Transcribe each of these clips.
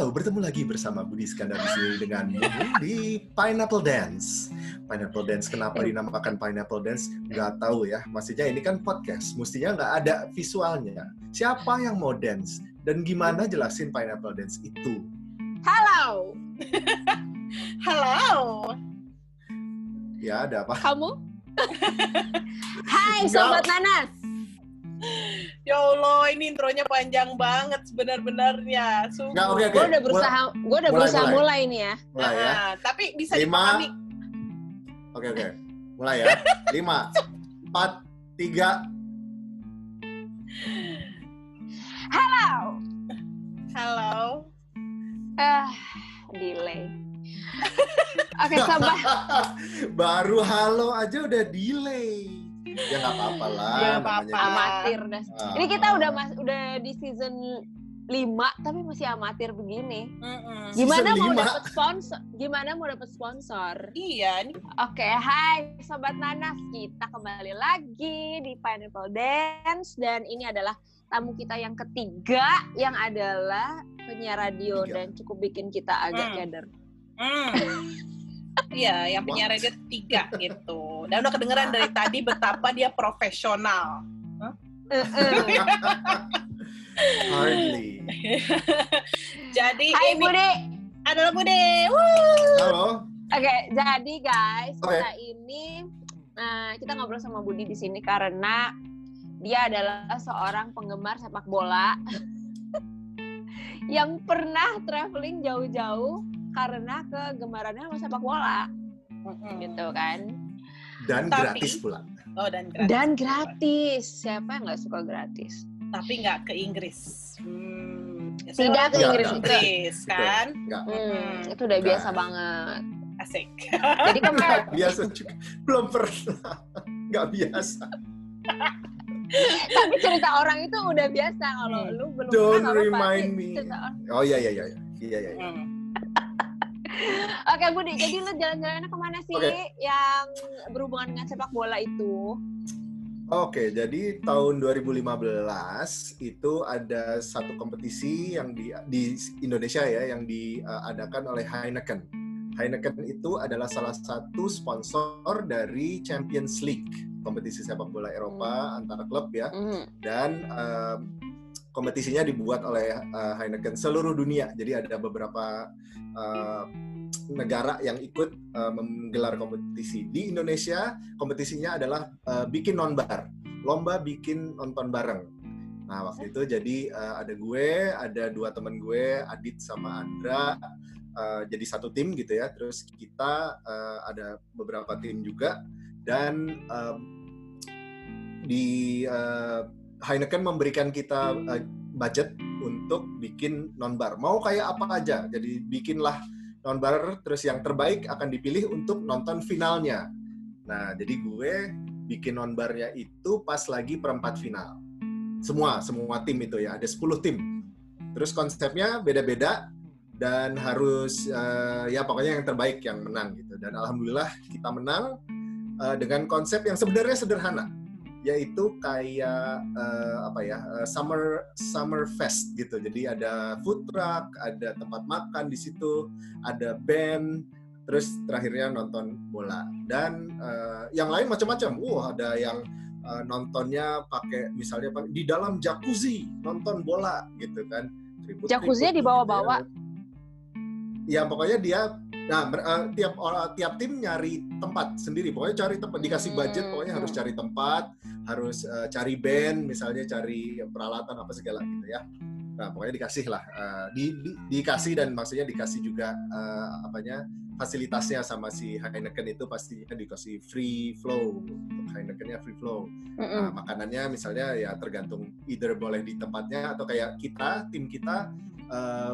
Halo, bertemu lagi bersama Budi Iskandar di sini dengan di Pineapple Dance. Pineapple Dance, kenapa dinamakan Pineapple Dance? Nggak tahu ya. Maksudnya ini kan podcast, mestinya nggak ada visualnya. Siapa yang mau dance? Dan gimana jelasin Pineapple Dance itu? Halo. Halo. Ya, ada apa? Kamu? Hai Sobat Nanas. Ya Allah, ini intronya panjang banget sebenar-benarnya. Nggak, oke, oke. Gue udah berusaha, gue udah mulai, berusaha mulai. mulai, nih ya. Mulai ya. Ah, tapi bisa Lima. dipahami. Oke, oke. Mulai ya. Lima, empat, tiga. Halo. Halo. Ah, delay. Oke, sobat. Baru halo aja udah delay. Ya nggak apa-apa lah. Ya, namanya apa-apa. amatir dah. Ah. Ini kita udah mas, udah di season 5 tapi masih amatir begini. Mm-mm. Gimana Season mau lima. dapet sponsor? Gimana mau dapet sponsor? Iya, ini Oke, hai sobat nanas, kita kembali lagi di Pineapple Dance dan ini adalah tamu kita yang ketiga yang adalah penyiar radio Tiga. dan cukup bikin kita agak Hmm. keder. Hmm. Iya, yang penyiar radio tiga gitu. Dan udah kedengeran dari tadi betapa dia profesional. Hardly. Jadi Hai ini Budi. adalah Bude. Halo. Oke, jadi guys, Oke. kita ini nah, kita ngobrol sama Budi di sini karena dia adalah seorang penggemar sepak bola yang pernah traveling jauh-jauh karena kegemarannya sama sepak bola, Mm-mm. gitu kan. Dan Tapi- gratis pula. Oh, dan gratis. Dan gratis. Siapa yang nggak suka gratis? Tapi nggak ke Inggris. Hmm. Tidak ke Inggris. nggak. Inggris kan? Enggak. Hmm, Hmm. itu udah biasa Nah. banget. Asik. Jadi kemarin, biasa juga. Belum pernah. Nggak biasa. tapi cerita orang itu udah biasa. Kalau Hmm. lu belum Don't pernah, remind me. Orang. Oh iya iya iya. iya. Iya iya. iya. Hmm. Oke Budi, jadi lu jalan-jalannya ke mana sih Oke. yang berhubungan dengan sepak bola itu? Oke, jadi tahun 2015 itu ada satu kompetisi yang di, di Indonesia ya yang diadakan oleh Heineken. Heineken itu adalah salah satu sponsor dari Champions League, kompetisi sepak bola Eropa antara klub ya. Hmm. dan em, kompetisinya dibuat oleh eh, Heineken seluruh dunia. Jadi ada beberapa eh, negara yang ikut eh, menggelar kompetisi. Di Indonesia kompetisinya adalah eh, bikin nonbar, lomba bikin nonton bareng. Nah waktu itu jadi eh, ada gue, ada dua teman gue, Adit sama Andra. eh, jadi satu tim gitu ya. Terus kita eh, ada beberapa tim juga dan em, di eh, Heineken memberikan kita eh, budget untuk bikin nonbar. Mau kayak apa aja. Jadi bikinlah nonbar terus yang terbaik akan dipilih untuk nonton finalnya. Nah, jadi gue bikin nonbarnya itu pas lagi perempat final. Semua, semua tim itu ya, ada 10 tim. Terus konsepnya beda-beda dan harus eh, ya pokoknya yang terbaik yang menang gitu. Dan alhamdulillah kita menang eh, dengan konsep yang sebenarnya sederhana yaitu kayak eh, apa ya eh, summer summer fest gitu jadi ada food truck ada tempat makan di situ ada band terus terakhirnya nonton bola dan eh, yang lain macam-macam wah ada yang eh, nontonnya pakai misalnya di dalam jacuzzi nonton bola gitu kan Jacuzzi-nya gitu dibawa-bawa? ya. ya pokoknya dia nah mer- eh, tiap orang tiap tim nyari tempat sendiri pokoknya cari tempat dikasih budget Hmm. pokoknya harus cari tempat harus eh, cari band misalnya cari peralatan apa segala gitu ya nah pokoknya dikasih lah eh, di, di- dikasih dan maksudnya dikasih juga eh, apanya fasilitasnya sama si Heineken itu pastinya dikasih free flow untuk Heinekennya free flow. Nah, makanannya misalnya ya tergantung either boleh di tempatnya atau kayak kita tim kita eh,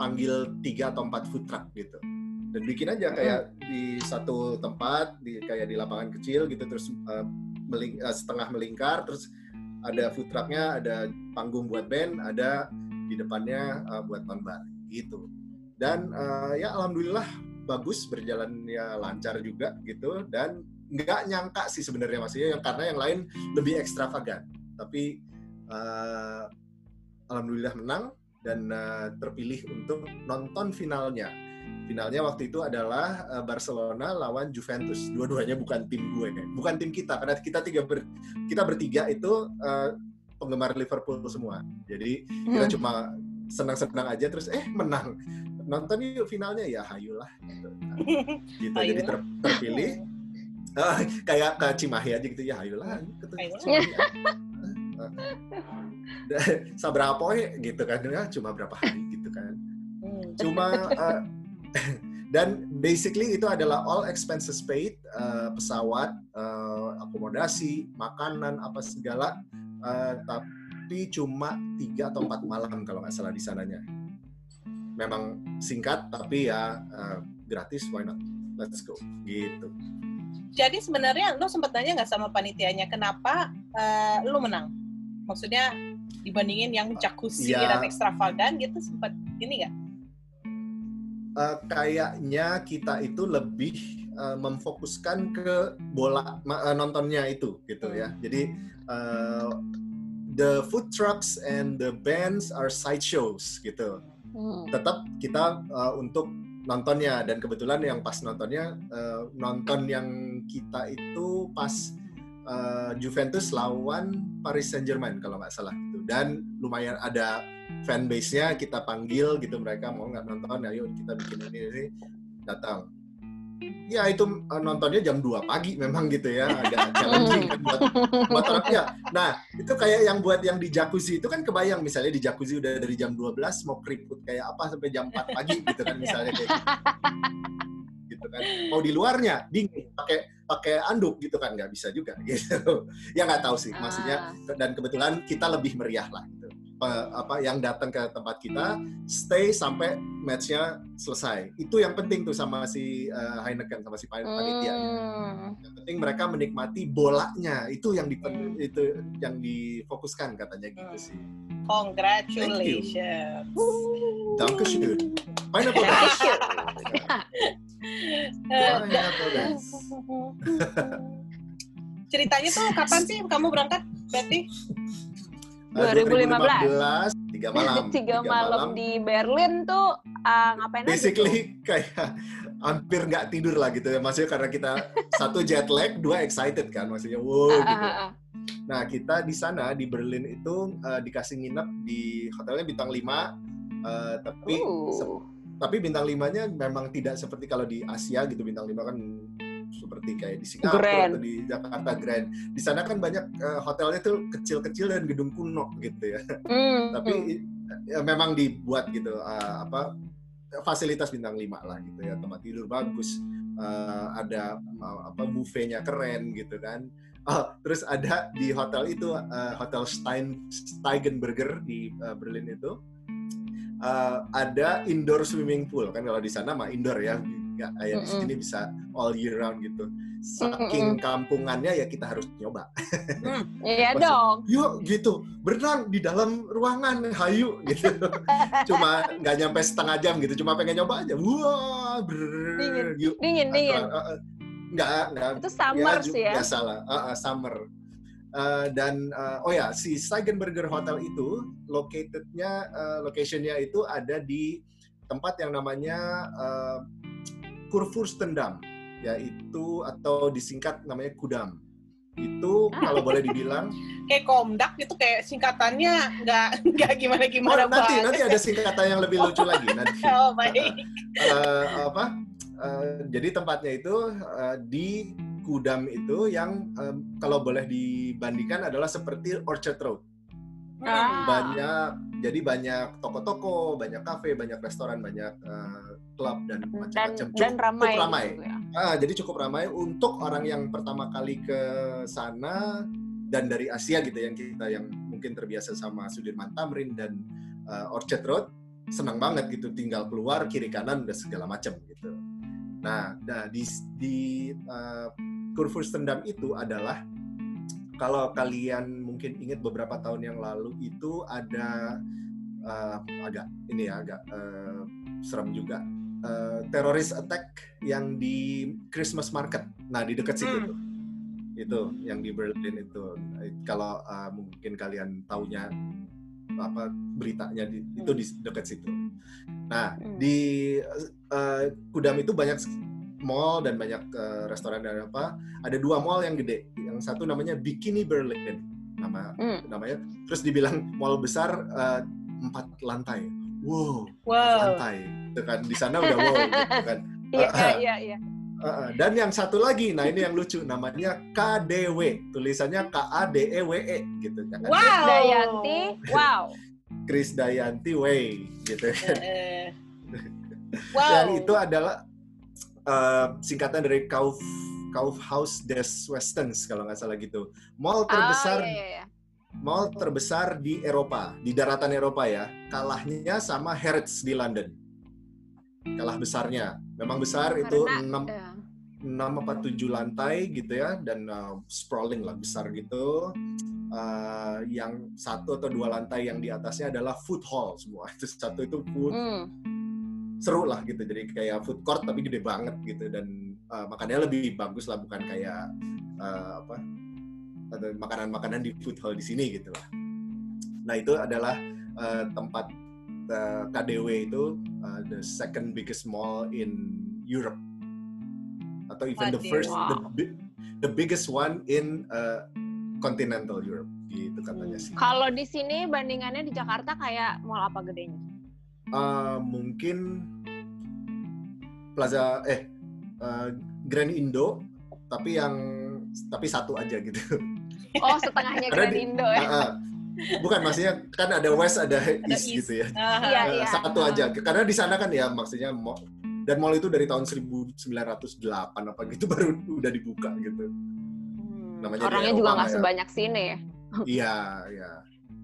panggil tiga atau empat food truck gitu. Dan bikin aja kayak di satu tempat di kayak di lapangan kecil gitu terus eh, meling- eh, setengah melingkar terus ada food trucknya ada panggung buat band ada di depannya eh, buat nonbar gitu. Dan eh, ya alhamdulillah bagus berjalan ya lancar juga gitu dan nggak nyangka sih sebenarnya maksudnya yang karena yang lain lebih ekstravagan. Tapi eh, alhamdulillah menang dan uh, terpilih untuk nonton finalnya. Finalnya waktu itu adalah uh, Barcelona lawan Juventus. Dua-duanya bukan tim gue, bukan tim kita karena kita tiga ber, kita bertiga itu uh, penggemar Liverpool semua. Jadi kita hmm. cuma senang-senang aja terus eh menang. Nonton yuk finalnya ya hayulah gitu. Nah, gitu jadi ter, terpilih uh, kayak ke Cimahi aja gitu ya hayulah gitu. Ya gitu kan. Ya cuma berapa hari gitu kan. Hmm. Cuma uh, dan basically itu adalah all expenses paid uh, pesawat uh, akomodasi makanan apa segala uh, tapi cuma tiga atau empat malam kalau nggak salah di sananya. Memang singkat tapi ya uh, gratis why not? Let's go. Gitu. Jadi sebenarnya lo sempat tanya nggak sama panitianya kenapa uh, lo menang? Maksudnya dibandingin yang jacuzzi ya. dan ekstravagan gitu sempat ini nggak uh, kayaknya kita itu lebih uh, memfokuskan ke bola uh, nontonnya itu gitu ya. Jadi uh, the food trucks and the bands are side shows gitu. Hmm. Tetap kita uh, untuk nontonnya dan kebetulan yang pas nontonnya uh, nonton yang kita itu pas uh, Juventus lawan Paris Saint Germain kalau nggak salah gitu. Dan lumayan ada fanbase-nya kita panggil gitu mereka mau nggak nonton ayo kita bikin ini, ini datang. Ya itu uh, nontonnya jam 2 pagi memang gitu ya agak challenging kan buat buat orang. Ya nah itu kayak yang buat yang di jacuzzi itu kan kebayang misalnya di jacuzzi udah dari jam 12 mau keriput kayak apa sampai jam 4 pagi gitu kan misalnya kayak gitu. Kan mau di luarnya dingin pakai pakai anduk gitu kan nggak bisa juga gitu ya nggak tahu sih maksudnya ah. dan kebetulan kita lebih meriah lah gitu apa yang datang ke tempat kita stay sampai matchnya selesai. Itu yang penting tuh sama si uh, Heineken sama si panitia. Hmm. Yang penting mereka menikmati bolanya. Itu yang di hmm. itu yang difokuskan katanya gitu hmm. sih. Congratulations. Dankeschön. Pineapple Ceritanya tuh kapan sih kamu berangkat, Betty? 2015. 2015 tiga malam. tiga, tiga malam, malam di Berlin tuh uh, ngapain Basically aja kayak hampir nggak tidur lah gitu ya. Maksudnya karena kita satu jet lag, dua excited kan. Maksudnya wow uh, gitu. Uh, uh. Nah kita di sana di Berlin itu uh, dikasih nginep di hotelnya bintang 5 uh, tapi uh. Tapi bintang limanya memang tidak seperti kalau di Asia gitu bintang 5 kan seperti kayak di Singapura Grand. atau di Jakarta Grand. Di sana kan banyak uh, hotelnya tuh kecil-kecil dan gedung kuno gitu ya. Mm. Tapi ya, memang dibuat gitu uh, apa fasilitas bintang 5 lah gitu ya. Tempat tidur bagus, uh, ada uh, apa buffetnya keren gitu kan. Oh, terus ada di hotel itu uh, Hotel Stein Steigenberger di uh, Berlin itu uh, ada indoor swimming pool kan kalau di sana mah indoor ya. Nggak kayak mm -mm. di sini bisa all year round gitu. Saking mm -mm. kampungannya ya kita harus nyoba. Mm, iya dong. Yuk gitu. Berenang di dalam ruangan hayu gitu. Cuma nggak nyampe setengah jam gitu cuma pengen nyoba aja. Wah dingin. yuk. dingin dingin. uh, uh, nggak nggak. Itu summer ya, sih ya. ya salah uh, uh, summer Uh, dan uh, oh ya si Steigenberger Hotel itu locatednya uh, locationnya itu ada di tempat yang namanya uh, Kurfürstendamm yaitu atau disingkat namanya Kudam. Itu kalau boleh dibilang kayak Komdak itu kayak singkatannya nggak nggak gimana gimana. Oh, nanti nanti ada singkatan yang lebih lucu lagi nanti. oh baik. Uh, apa? Uh, jadi tempatnya itu uh, di Kudam itu yang um, kalau boleh dibandingkan adalah seperti Orchard Road. Ah. Banyak jadi banyak toko-toko, banyak kafe, banyak restoran, banyak uh, klub dan macam-macam. Dan, dan ramai. Cukup ramai. Gitu ya. ah, jadi cukup ramai untuk orang yang pertama kali ke sana dan dari Asia gitu yang kita yang mungkin terbiasa sama Sudirman Tamrin dan uh, Orchard Road senang banget gitu tinggal keluar kiri kanan udah segala macam gitu. Nah, nah di di uh, Kurfürstendamm itu adalah kalau kalian mungkin ingat beberapa tahun yang lalu itu ada uh, agak ini ya agak uh, serem juga uh, teroris attack yang di Christmas market. Nah di dekat situ hmm. tuh itu yang di Berlin itu kalau uh, mungkin kalian taunya apa beritanya di, itu di dekat situ. Nah Hmm. di eh, Kudam itu banyak mall dan banyak eh, restoran dan apa. Ada dua mall yang gede. Yang satu namanya Bikini Berlin nama Hmm. namanya. Terus dibilang mall besar eh, empat lantai. Wow, Wow. lantai. Itu kan di sana udah wow gitu kan. Iya, Ah, iya, iya. Uh, dan yang satu lagi, nah ini yang lucu, namanya KDW, tulisannya K A D E W E gitu kan. Wow. Dayanti, wow. Chris Dayanti Way gitu kan. Yang wow. itu adalah uh, singkatan dari Kauf Kaufhaus des Westens kalau nggak salah gitu. Mall terbesar Ah, iya, iya, iya. mall terbesar di Eropa, di daratan Eropa ya. Kalahnya sama Harrods di London. Kalah besarnya. Memang besar itu Karena, 6 Iya. 6 apa 7 lantai gitu ya dan uh, sprawling lah besar gitu. Uh, yang satu atau dua lantai yang di atasnya adalah food hall semua. Itu satu itu food Hmm. seru lah gitu. Jadi kayak food court tapi gede banget gitu dan uh, makannya lebih bagus lah bukan kayak uh, apa makanan-makanan di food hall di sini gitu lah. Nah itu adalah uh, tempat uh, KDW itu uh, the second biggest mall in Europe atau even the first the, Wow. the biggest one in uh, continental Europe gitu katanya sih. Kalau di sini bandingannya di Jakarta kayak mall apa gedenya? Uh, mungkin Plaza eh uh, Grand Indo tapi yang tapi satu aja gitu. Oh, setengahnya Karena Grand di- Indo ya. Ah, ah. Bukan maksudnya kan ada West ada East, East. gitu ya. Iya, Eh, iya. Satu aja. Karena di sana kan ya maksudnya mall dan mall itu dari tahun 1908 apa gitu baru udah dibuka gitu. Hmm, namanya Orangnya juga nggak ya. sebanyak sini ya. Iya, iya.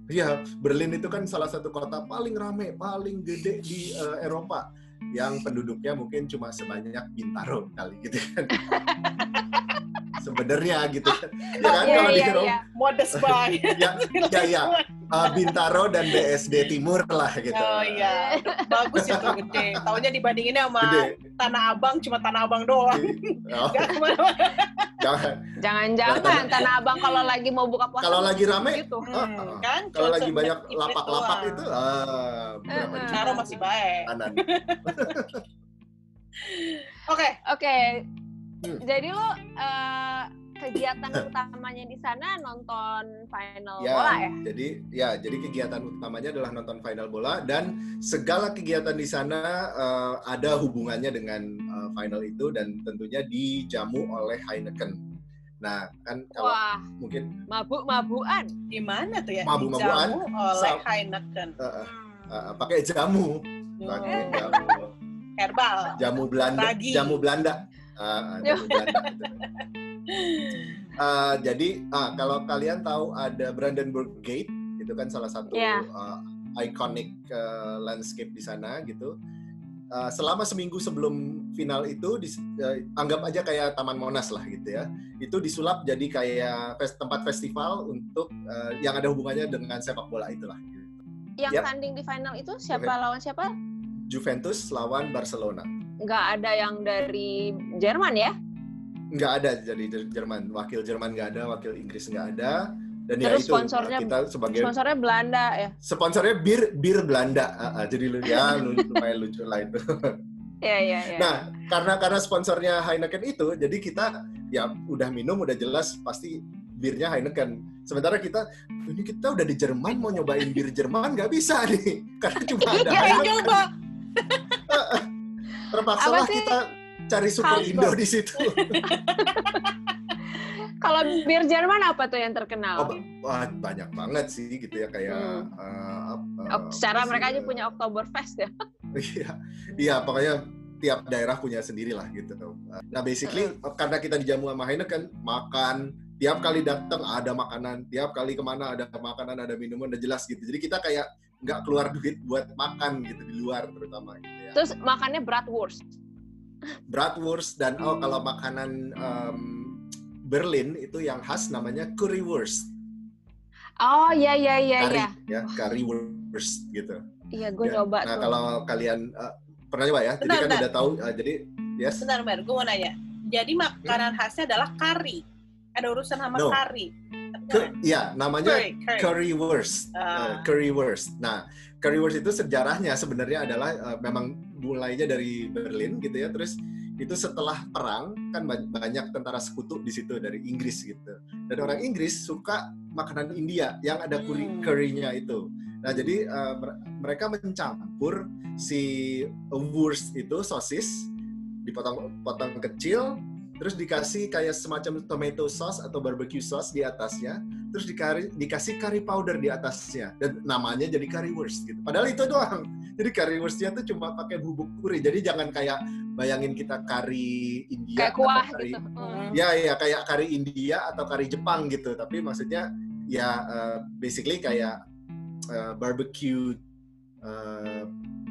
Iya, Berlin itu kan salah satu kota paling rame, paling gede di eh, Eropa yang penduduknya mungkin cuma sebanyak Bintaro kali gitu kan. Sebenarnya gitu kan. Ya kan Iya, kalau di iya, Eropa iya. modest banget. ya, ya, ya. Eh, Bintaro dan BSD Timur lah gitu. Oh iya, bagus itu gede. Taunya dibandinginnya sama Gede. Tanah Abang cuma Tanah Abang doang. Oh, ke mana-mana. jangan. Jangan-jangan Tanah Abang kalau lagi mau buka puasa Kalau lagi rame, gitu. Hmm, kan? kalau lagi banyak lapak-lapak itu, ah, berapa juta Caro masih baik. Oke, Oke. Hmm. Jadi lo eh, kegiatan utamanya di sana nonton final Ya, bola ya? jadi ya jadi kegiatan utamanya adalah nonton final bola dan segala kegiatan di sana eh, ada hubungannya dengan eh, final itu dan tentunya dijamu oleh Heineken. Nah, kan kalau Wah, mungkin mabuk-mabukan. di mana tuh ya? Mabuk-mabukan. Oleh Heineken. eh, eh, eh, pakai jamu, pakai Hmm, jamu, Herbal. jamu Belanda, Ragi. jamu Belanda. Ah, ah, jamu Belanda. gitu. Ah, jadi ah, kalau kalian tahu ada Brandenburg Gate itu kan salah satu Iya. ah, iconic ah, landscape di sana gitu. Ah, selama seminggu sebelum final itu dis- eh, anggap aja kayak Taman Monas lah gitu ya. Itu disulap jadi kayak fes- tempat festival untuk ah, yang ada hubungannya dengan sepak bola itulah. gitu. Yang Yap. tanding di final itu siapa lawan siapa? Juventus lawan Barcelona. Nggak ada yang dari Jerman ya? Nggak ada jadi Jer- Jerman wakil Jerman nggak ada wakil Inggris nggak ada. Dan ya Terus itu sponsornya- kita sebagai Sponsornya Belanda ya? sponsornya bir bir Belanda. Ah, ah, jadi lu ya lu- lumayan lucu lah itu. Iya, iya, iya. nah karena karena sponsornya Heineken itu jadi kita ya udah minum udah jelas pasti birnya Heineken. Sementara kita ini kita udah di Jerman mau nyobain bir Jerman nggak bisa nih. Karena cuma ada Iya, Heineken. coba. terpaksa lah kita cari super. Indo di situ Kalau bir Jerman apa tuh yang terkenal? Oh, wah banyak banget sih gitu ya kayak Hmm. apa, Oh, secara mereka aja punya Oktoberfest ya. Iya, iya pokoknya tiap daerah punya sendiri lah gitu. Nah basically karena kita dijamu sama Heineken, makan tiap kali datang ada makanan, tiap kali ke mana ada makanan, ada minuman, udah jelas gitu. Jadi kita kayak nggak keluar duit buat makan gitu di luar terutama gitu ya. Terus makannya bratwurst. Bratwurst dan oh kalau makanan em, Berlin itu yang khas namanya currywurst, Oh iya iya iya curry iya. ya, currywurst gitu. Iya gue Ya, nyoba Nah tuh. kalau kalian eh, pernah nyoba ya, jadi Bentar, kan bentar. udah tahu, eh, jadi yes. Bentar, Mer, gue mau nanya. Jadi makanan khasnya adalah kari. Ada urusan sama No. kari. Ke, ya, namanya Curry, curry. currywurst. Ah. Uh, currywurst. Nah, currywurst itu sejarahnya sebenarnya adalah uh, memang mulainya dari Berlin gitu ya. Terus itu setelah perang kan ba- banyak tentara sekutu di situ dari Inggris gitu. Dan orang Inggris suka makanan India yang ada curry Hmm. currynya itu. Nah, jadi uh, mer- mereka mencampur si wurst itu sosis dipotong-potong kecil terus dikasih kayak semacam tomato sauce atau barbecue sauce di atasnya. Terus dikari, dikasih curry powder di atasnya. Dan namanya jadi currywurst gitu. Padahal itu doang. Jadi currywurstnya tuh cuma pakai bubuk curry jadi jangan kayak bayangin kita curry India Kayak atau kuah curry- gitu. Hmm. ya ya kayak curry India atau curry Jepang gitu. Tapi maksudnya ya uh, basically kayak uh, barbecue uh,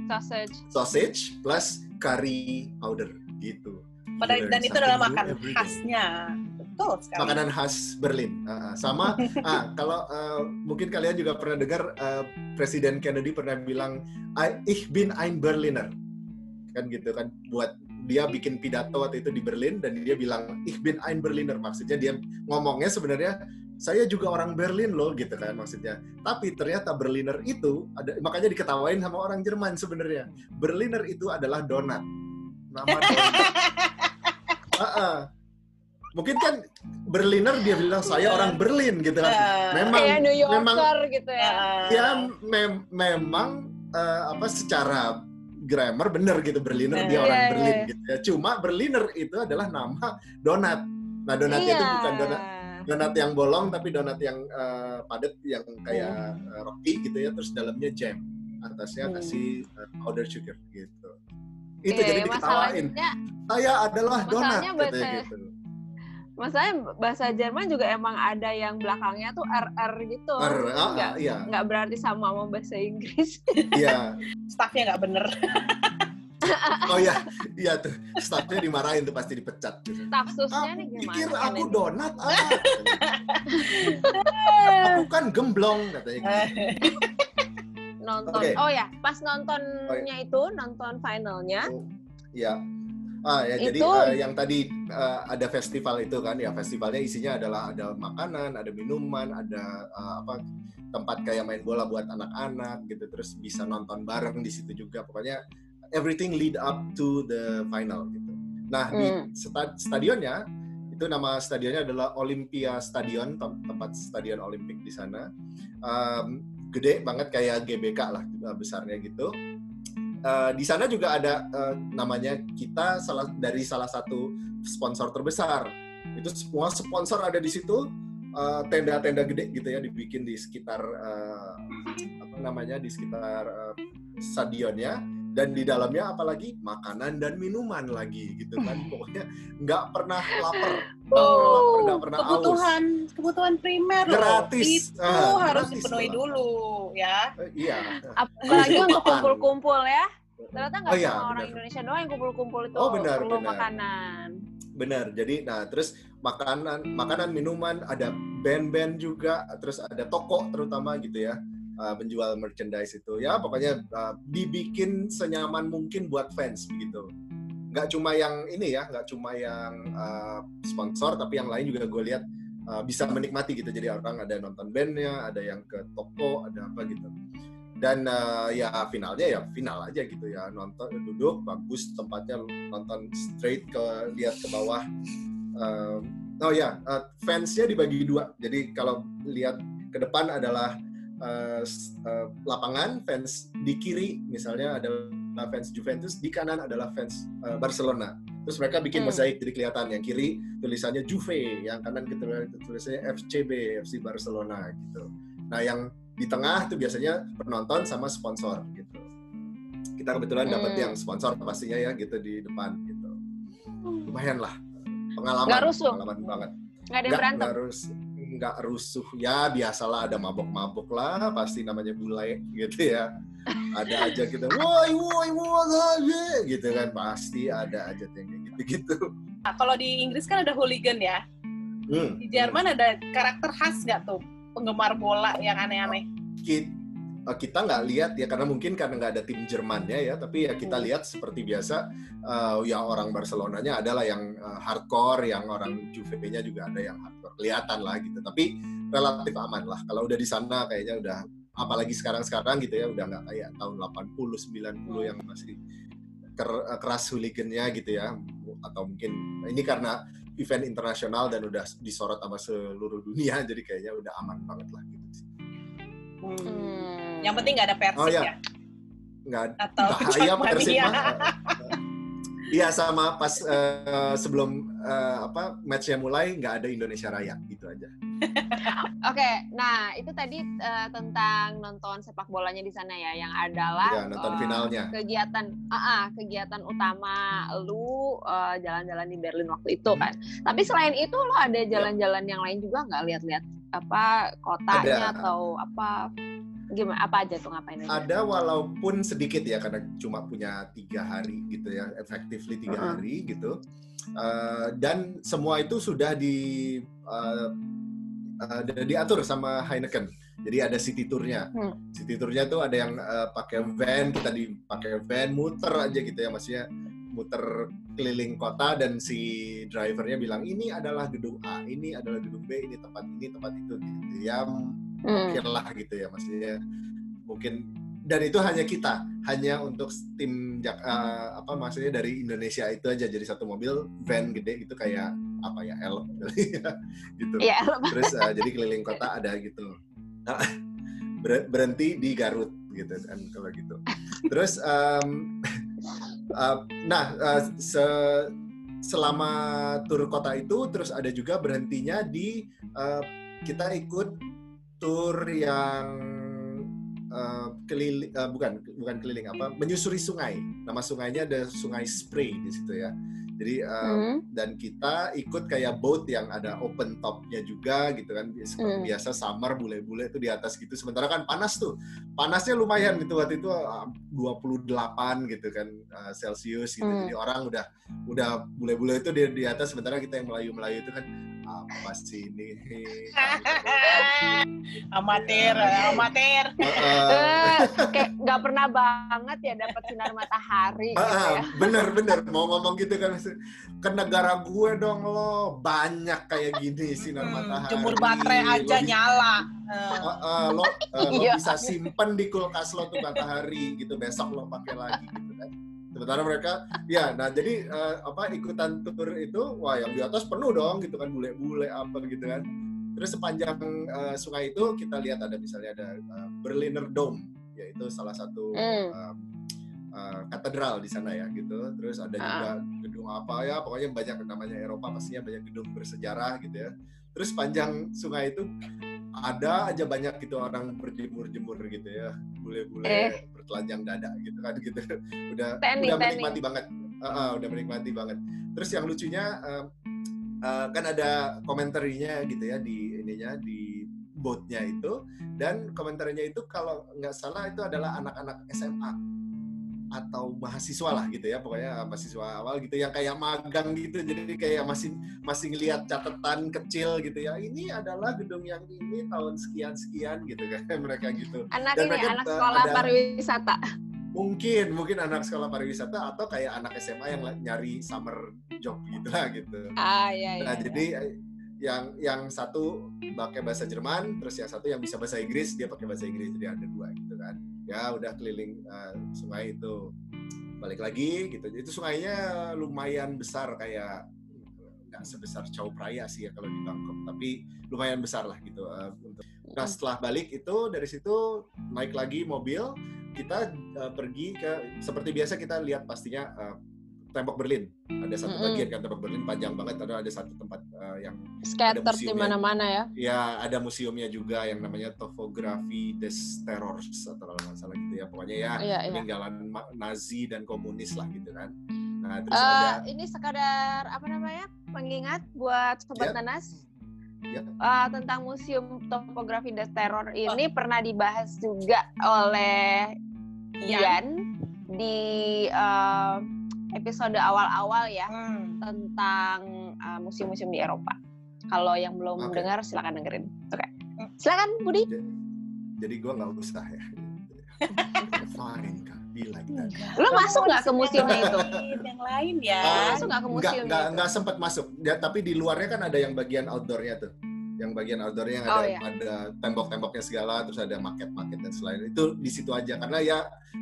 Sausage. sausage plus curry powder gitu dan itu adalah new makan every day. khasnya. Betul sekali. makanan khas Berlin. Ah. sama ah kalau ah, mungkin kalian juga pernah dengar ah, Presiden Kennedy pernah bilang "I- ich bin ein Berliner. Kan gitu kan buat dia bikin pidato waktu itu di Berlin dan dia bilang ich bin ein Berliner maksudnya dia ngomongnya sebenarnya saya juga orang Berlin loh gitu kan maksudnya. Tapi ternyata Berliner itu ada makanya diketawain sama orang Jerman sebenarnya. Berliner itu adalah donat. Nama donat. Ah, ah. Mungkin kan Berliner dia bilang saya orang Berlin gitu kan. Eh, Memang Kayak New Yorker memang- gitu ya. ya mem- memang eh, apa secara grammar bener gitu Berliner dia Iya, orang iya, Berlin iya. gitu ya. Cuma Berliner itu adalah nama donat. Nah, donatnya itu Iya. bukan donat donat yang bolong tapi donat yang eh, padat yang kayak eh, roti gitu ya terus dalamnya jam. Atasnya Hmm. kasih eh, powder sugar gitu. Itu Iya, jadi iya, diketawain. masalahnya Saya adalah donat bahasa- gitu. masalahnya bahasa Jerman juga emang ada yang belakangnya tuh RR gitu. R, ah, nggak ah, iya. nggak berarti sama sama bahasa Inggris. Iya. staffnya nggak bener. Oh iya, iya tuh. Staffnya dimarahin tuh pasti dipecat gitu. Tafsusnya Kamu nih gimana? pikir aku ini? donat apa? aku kan gemblong katanya. gitu. Nonton. Oke. Oh ya, pas nontonnya itu, nonton finalnya, Iya. Ah ya jadi Itu- eh, yang tadi eh, ada festival itu kan ya festivalnya isinya adalah ada makanan, ada minuman, ada eh, apa tempat kayak main bola buat anak-anak gitu terus bisa nonton bareng di situ juga pokoknya everything lead up to the final gitu. Nah di Hmm. sta- stadionnya itu nama stadionnya adalah Olympia Stadion tem- tempat stadion Olimpik di sana Em, gede banget kayak GBK lah eh, besarnya gitu Eh, di sana juga ada eh, namanya kita salah dari salah satu sponsor terbesar. Itu semua sponsor ada di situ. tenda-tenda gede gitu ya dibikin di sekitar eh, apa namanya di sekitar eh, stadionnya dan di dalamnya apalagi makanan dan minuman lagi gitu kan pokoknya nggak pernah lapar nggak pernah lapar nggak pernah haus kebutuhan kebutuhan primer loh. Gratis. itu Ah, harus gratis dipenuhi malah. dulu ya Eh, iya apalagi untuk kumpul-kumpul ya. Ternyata nggak Oh iya, cuma orang. Indonesia doang yang kumpul-kumpul itu Oh, benar, perlu benar. makanan. Benar. Jadi nah terus makanan makanan minuman ada band-band juga terus ada toko terutama gitu ya uh, menjual merchandise itu ya pokoknya uh, dibikin senyaman mungkin buat fans begitu. Nggak cuma yang ini ya, nggak cuma yang uh, sponsor tapi yang lain juga gue lihat uh, bisa menikmati gitu. Jadi orang ada nonton bandnya, ada yang ke toko, ada apa gitu. Dan uh, ya finalnya ya final aja gitu ya nonton duduk bagus tempatnya nonton straight ke lihat ke bawah Um, oh ya, uh, fansnya dibagi dua. Jadi kalau lihat ke depan adalah uh, uh, lapangan, fans di kiri misalnya adalah fans Juventus, di kanan adalah fans uh, Barcelona. Terus mereka bikin Hmm. mozaik jadi kelihatan yang kiri tulisannya Juve, yang kanan tulisannya FCB, FC Barcelona gitu. Nah yang di tengah tuh biasanya penonton sama sponsor gitu. Kita kebetulan dapat Hmm. yang sponsor pastinya ya gitu di depan gitu. Lumayan lah pengalaman, rusuh? pengalaman banget. Nggak ada yang berantem. nggak rus- nggak rusuh. Ya biasalah ada mabok-mabok lah pasti namanya bule gitu ya. Ada aja gitu woi woi woi gitu kan. Pasti ada aja yang kayak gitu-gitu. Nah, kalau di Inggris kan ada hooligan ya. Hmm. di Jerman ada karakter khas nggak tuh? Penggemar bola yang aneh-aneh. Ki- eh, kita nggak lihat ya karena mungkin karena nggak ada tim Jermannya ya tapi ya kita Hmm. lihat seperti biasa eh, ya orang Barcelonanya adalah yang eh, hardcore yang orang Juve-nya juga ada yang hardcore kelihatan lah gitu tapi relatif aman lah. Kalau udah di sana kayaknya udah apalagi sekarang-sekarang gitu ya udah nggak kayak tahun 80 90 yang masih ker, keras hooligannya gitu ya atau mungkin ini karena event internasional dan udah disorot sama seluruh dunia jadi kayaknya udah aman banget lah gitu sih. Hmm. Yang penting nggak ada persik Oh, iya. ya. Nggak Atau bahaya Persib Jackmania. mah. Iya sama pas eh, sebelum eh, apa matchnya mulai nggak ada Indonesia Raya gitu aja. Oke, nah itu tadi eh, tentang nonton sepak bolanya di sana ya, yang adalah Ya, nonton eh, finalnya. kegiatan, ah, ah, kegiatan utama lu eh, jalan-jalan di Berlin waktu itu kan. Tapi selain itu lo ada Ya. jalan-jalan yang lain juga nggak lihat-lihat apa kotanya Ada. atau apa gimana apa aja tuh ngapain aja? Ada walaupun sedikit ya karena cuma punya tiga hari gitu ya, effectively tiga Mm-mm. hari gitu. Eh, dan semua itu sudah di eh, eh, diatur sama Heineken. Jadi ada city tournya. Hmm. City tournya tuh ada yang eh, pakai van, kita dipakai van muter aja gitu ya, maksudnya muter keliling kota dan si drivernya bilang ini adalah gedung A, ini adalah gedung B, ini tempat ini tempat itu gitu ya Hmm. oke lah gitu ya maksudnya mungkin dan itu hanya kita hanya untuk tim eh, apa maksudnya dari Indonesia itu aja jadi satu mobil van gede gitu kayak apa ya L gitu. Iya, terus eh, jadi keliling kota ada gitu. Nah, ber- berhenti di Garut gitu kan kalau gitu. Terus em, eh, nah eh, se- selama tur kota itu terus ada juga berhentinya di eh, kita ikut tur yang eh, keliling eh, bukan bukan keliling apa menyusuri sungai. Nama sungainya ada sungai Spray di situ ya. Jadi eh, Hmm. dan kita ikut kayak boat yang ada open topnya juga gitu kan. Seperti Hmm. biasa summer bule-bule itu di atas gitu. Sementara kan panas tuh. Panasnya lumayan gitu waktu itu ah, 28 gitu kan ah, celcius gitu. Hmm. jadi orang udah udah bule-bule itu di, di atas. Sementara kita yang melayu-melayu itu kan apa sih ini amatir, amatir. Heeh. Eh, kayak nggak pernah banget ya dapat sinar matahari gitu Ah, ya. bener bener mau ngomong gitu kan ke negara gue dong lo banyak kayak gini sinar Hmm, matahari jemur baterai Lo aja bisa- nyala. Eh, Ah, ah, lo, ah, lo Iya. bisa simpen di kulkas lo tuh matahari gitu besok lo pakai lagi gitu kan sementara mereka ya nah jadi eh, apa ikutan tur itu wah yang di atas penuh dong gitu kan bule-bule apa gitu kan terus sepanjang eh, sungai itu kita lihat ada misalnya ada eh, Berliner Dome yaitu salah satu Hmm. eh, eh, katedral di sana ya gitu terus ada Ah. juga gedung apa ya pokoknya banyak namanya Eropa pastinya banyak gedung bersejarah gitu ya terus panjang sungai itu ada aja banyak gitu orang berjemur-jemur gitu ya bule-bule Eh. bertelanjang dada gitu kan gitu. Udah Tanning, udah tanning. menikmati banget. Ah, ah, udah menikmati banget. Terus yang lucunya em, eh, kan ada komentarnya gitu ya di ininya di boatnya itu. Dan komentarnya itu kalau nggak salah itu adalah anak-anak SMA atau mahasiswa lah gitu ya pokoknya mahasiswa awal gitu yang kayak magang gitu jadi kayak masih masih ngelihat catatan kecil gitu ya ini adalah gedung yang ini tahun sekian sekian gitu kan mereka gitu Anak Dan ini mereka, anak sekolah ada- pariwisata. mungkin mungkin anak sekolah pariwisata atau kayak anak SMA yang nyari summer job gitu lah gitu Ah iya iya. nah iya. jadi eh, yang yang satu pakai bahasa Jerman terus yang satu yang bisa bahasa Inggris dia pakai bahasa Inggris jadi ada dua gitu kan ya udah keliling eh, sungai itu. Balik lagi gitu. Itu sungainya lumayan besar kayak nggak sebesar Chao Phraya sih ya kalau di Bangkok tapi lumayan besar lah gitu untuk Nah setelah balik itu dari situ naik lagi mobil kita eh, pergi ke seperti biasa kita lihat pastinya eh, tembok Berlin ada satu Mm-mm. bagian kan tembok Berlin panjang banget ada ada satu tempat eh, yang Scatter di museumnya. mana-mana ya. ya ada museumnya juga yang namanya Topografi des Terrors atau kalau nggak salah gitu ya pokoknya ya Iya iya. peninggalan Nazi dan komunis lah gitu kan nah terus Eh, ada ini sekadar apa namanya pengingat buat sobat Ya. nanas Ya. Eh, tentang museum topografi des terror ini pernah dibahas juga oleh Iya. Ian di eh, episode awal-awal ya Hmm. tentang eh, museum-museum di Eropa. Kalau yang belum Oke. dengar silakan dengerin. Oke, silakan Budi. jadi gue nggak usah ya fine be like that Lo masuk nggak ke Museum museumnya itu? Yang lain ya. Ah, Masuk nggak ke museumnya nggak itu? nggak sempat masuk ya, tapi di luarnya kan ada yang bagian outdoornya tuh yang bagian outdoornya yang Oh, ada iya. ada tembok-temboknya segala terus ada market-market dan selain itu di situ aja karena ya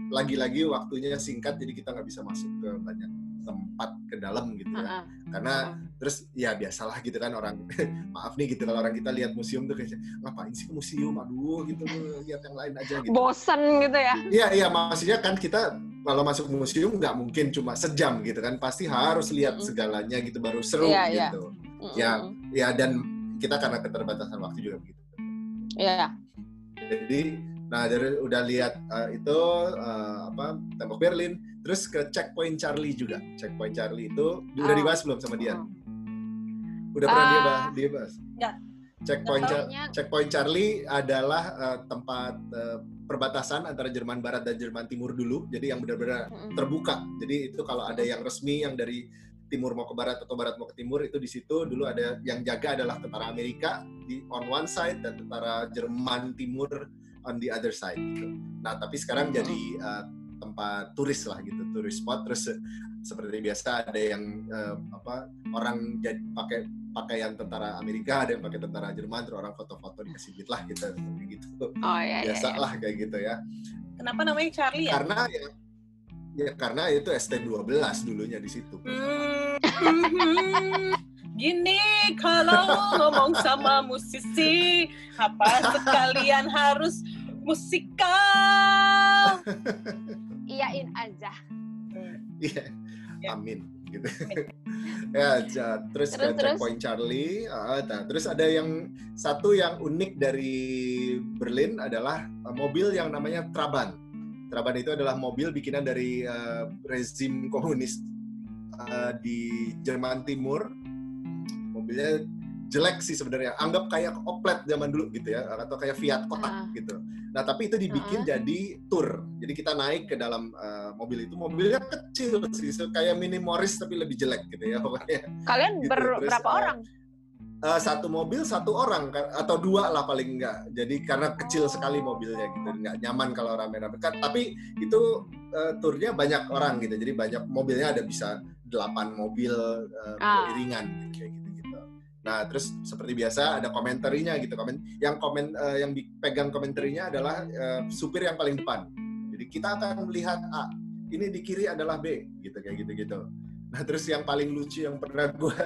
lagi-lagi waktunya singkat jadi kita nggak bisa masuk ke banyak tempat ke dalam gitu ya Heeh. karena terus ya biasalah gitu kan orang maaf nih gitu kalau orang kita lihat museum tuh kayak ngapain sih ke museum aduh gitu lihat yang lain aja gitu Bosen gitu ya. Iya iya maksudnya kan kita kalau masuk museum nggak mungkin cuma sejam gitu kan pasti harus lihat segalanya gitu baru seru Iya, iya. gitu Mm-mm. Ya. ya dan kita karena keterbatasan waktu juga begitu Iya. jadi nah dari udah lihat eh, itu eh, apa tembok Berlin terus ke checkpoint Charlie juga checkpoint Charlie itu udah Oh. dibahas belum sama dia Oh. udah pernah dia Ah. bahas dia bahas checkpoint Char- checkpoint Charlie adalah eh, tempat eh, perbatasan antara Jerman Barat dan Jerman Timur dulu jadi yang benar-benar terbuka. Jadi itu kalau ada yang resmi yang dari timur mau ke barat atau barat mau ke timur itu di situ dulu ada yang jaga adalah tentara Amerika di on one side dan tentara Jerman Timur on the other side gitu. Nah, tapi sekarang Hmm. jadi uh, tempat turis lah gitu, turis spot terus seperti biasa ada yang eh, apa orang jadi pakai pakaian tentara Amerika, ada yang pakai tentara Jerman, terus orang foto-foto dikasih duit lah gitu, gitu. Oh iya iya. Biasa iya. lah kayak gitu ya Kenapa namanya Charlie ya? karena ya, ya karena itu ST12 dulunya di situ. Hmm, Gini kalau ngomong sama musisi, apa sekalian harus musikal? Iyain aja. Iya. Ya. Amin gitu. ya, ja- terus, Terus, terus? checkpoint Charlie, nah, terus ada yang satu yang unik dari Berlin adalah uh, mobil yang namanya Trabant. Trabant itu adalah mobil bikinan dari uh, rezim komunis uh, di Jerman Timur. Mobilnya jelek sih sebenarnya, anggap kayak Oplet zaman dulu gitu ya, atau kayak Fiat kotak Ah. gitu. Nah tapi itu dibikin Ah. jadi tour, jadi kita naik ke dalam uh, mobil itu, mobilnya kecil sih, so, kayak mini Morris tapi lebih jelek gitu ya pokoknya. Kalian Gitu, ber- terus, berapa uh, orang? Uh, satu mobil satu orang kan- atau dua lah paling enggak. Jadi karena kecil Oh. sekali mobilnya gitu, nggak nyaman kalau rame-rame. Kan, tapi itu uh, turnya banyak orang gitu, jadi banyak mobilnya ada bisa delapan mobil uh, beriringan gitu, kayak gitu-gitu. Nah terus seperti biasa ada komentarnya gitu, komen yang komen uh, yang dipegang komentarnya adalah uh, supir yang paling depan. Jadi kita akan melihat A, ini di kiri adalah B, gitu kayak gitu-gitu. Nah terus yang paling lucu yang pernah gue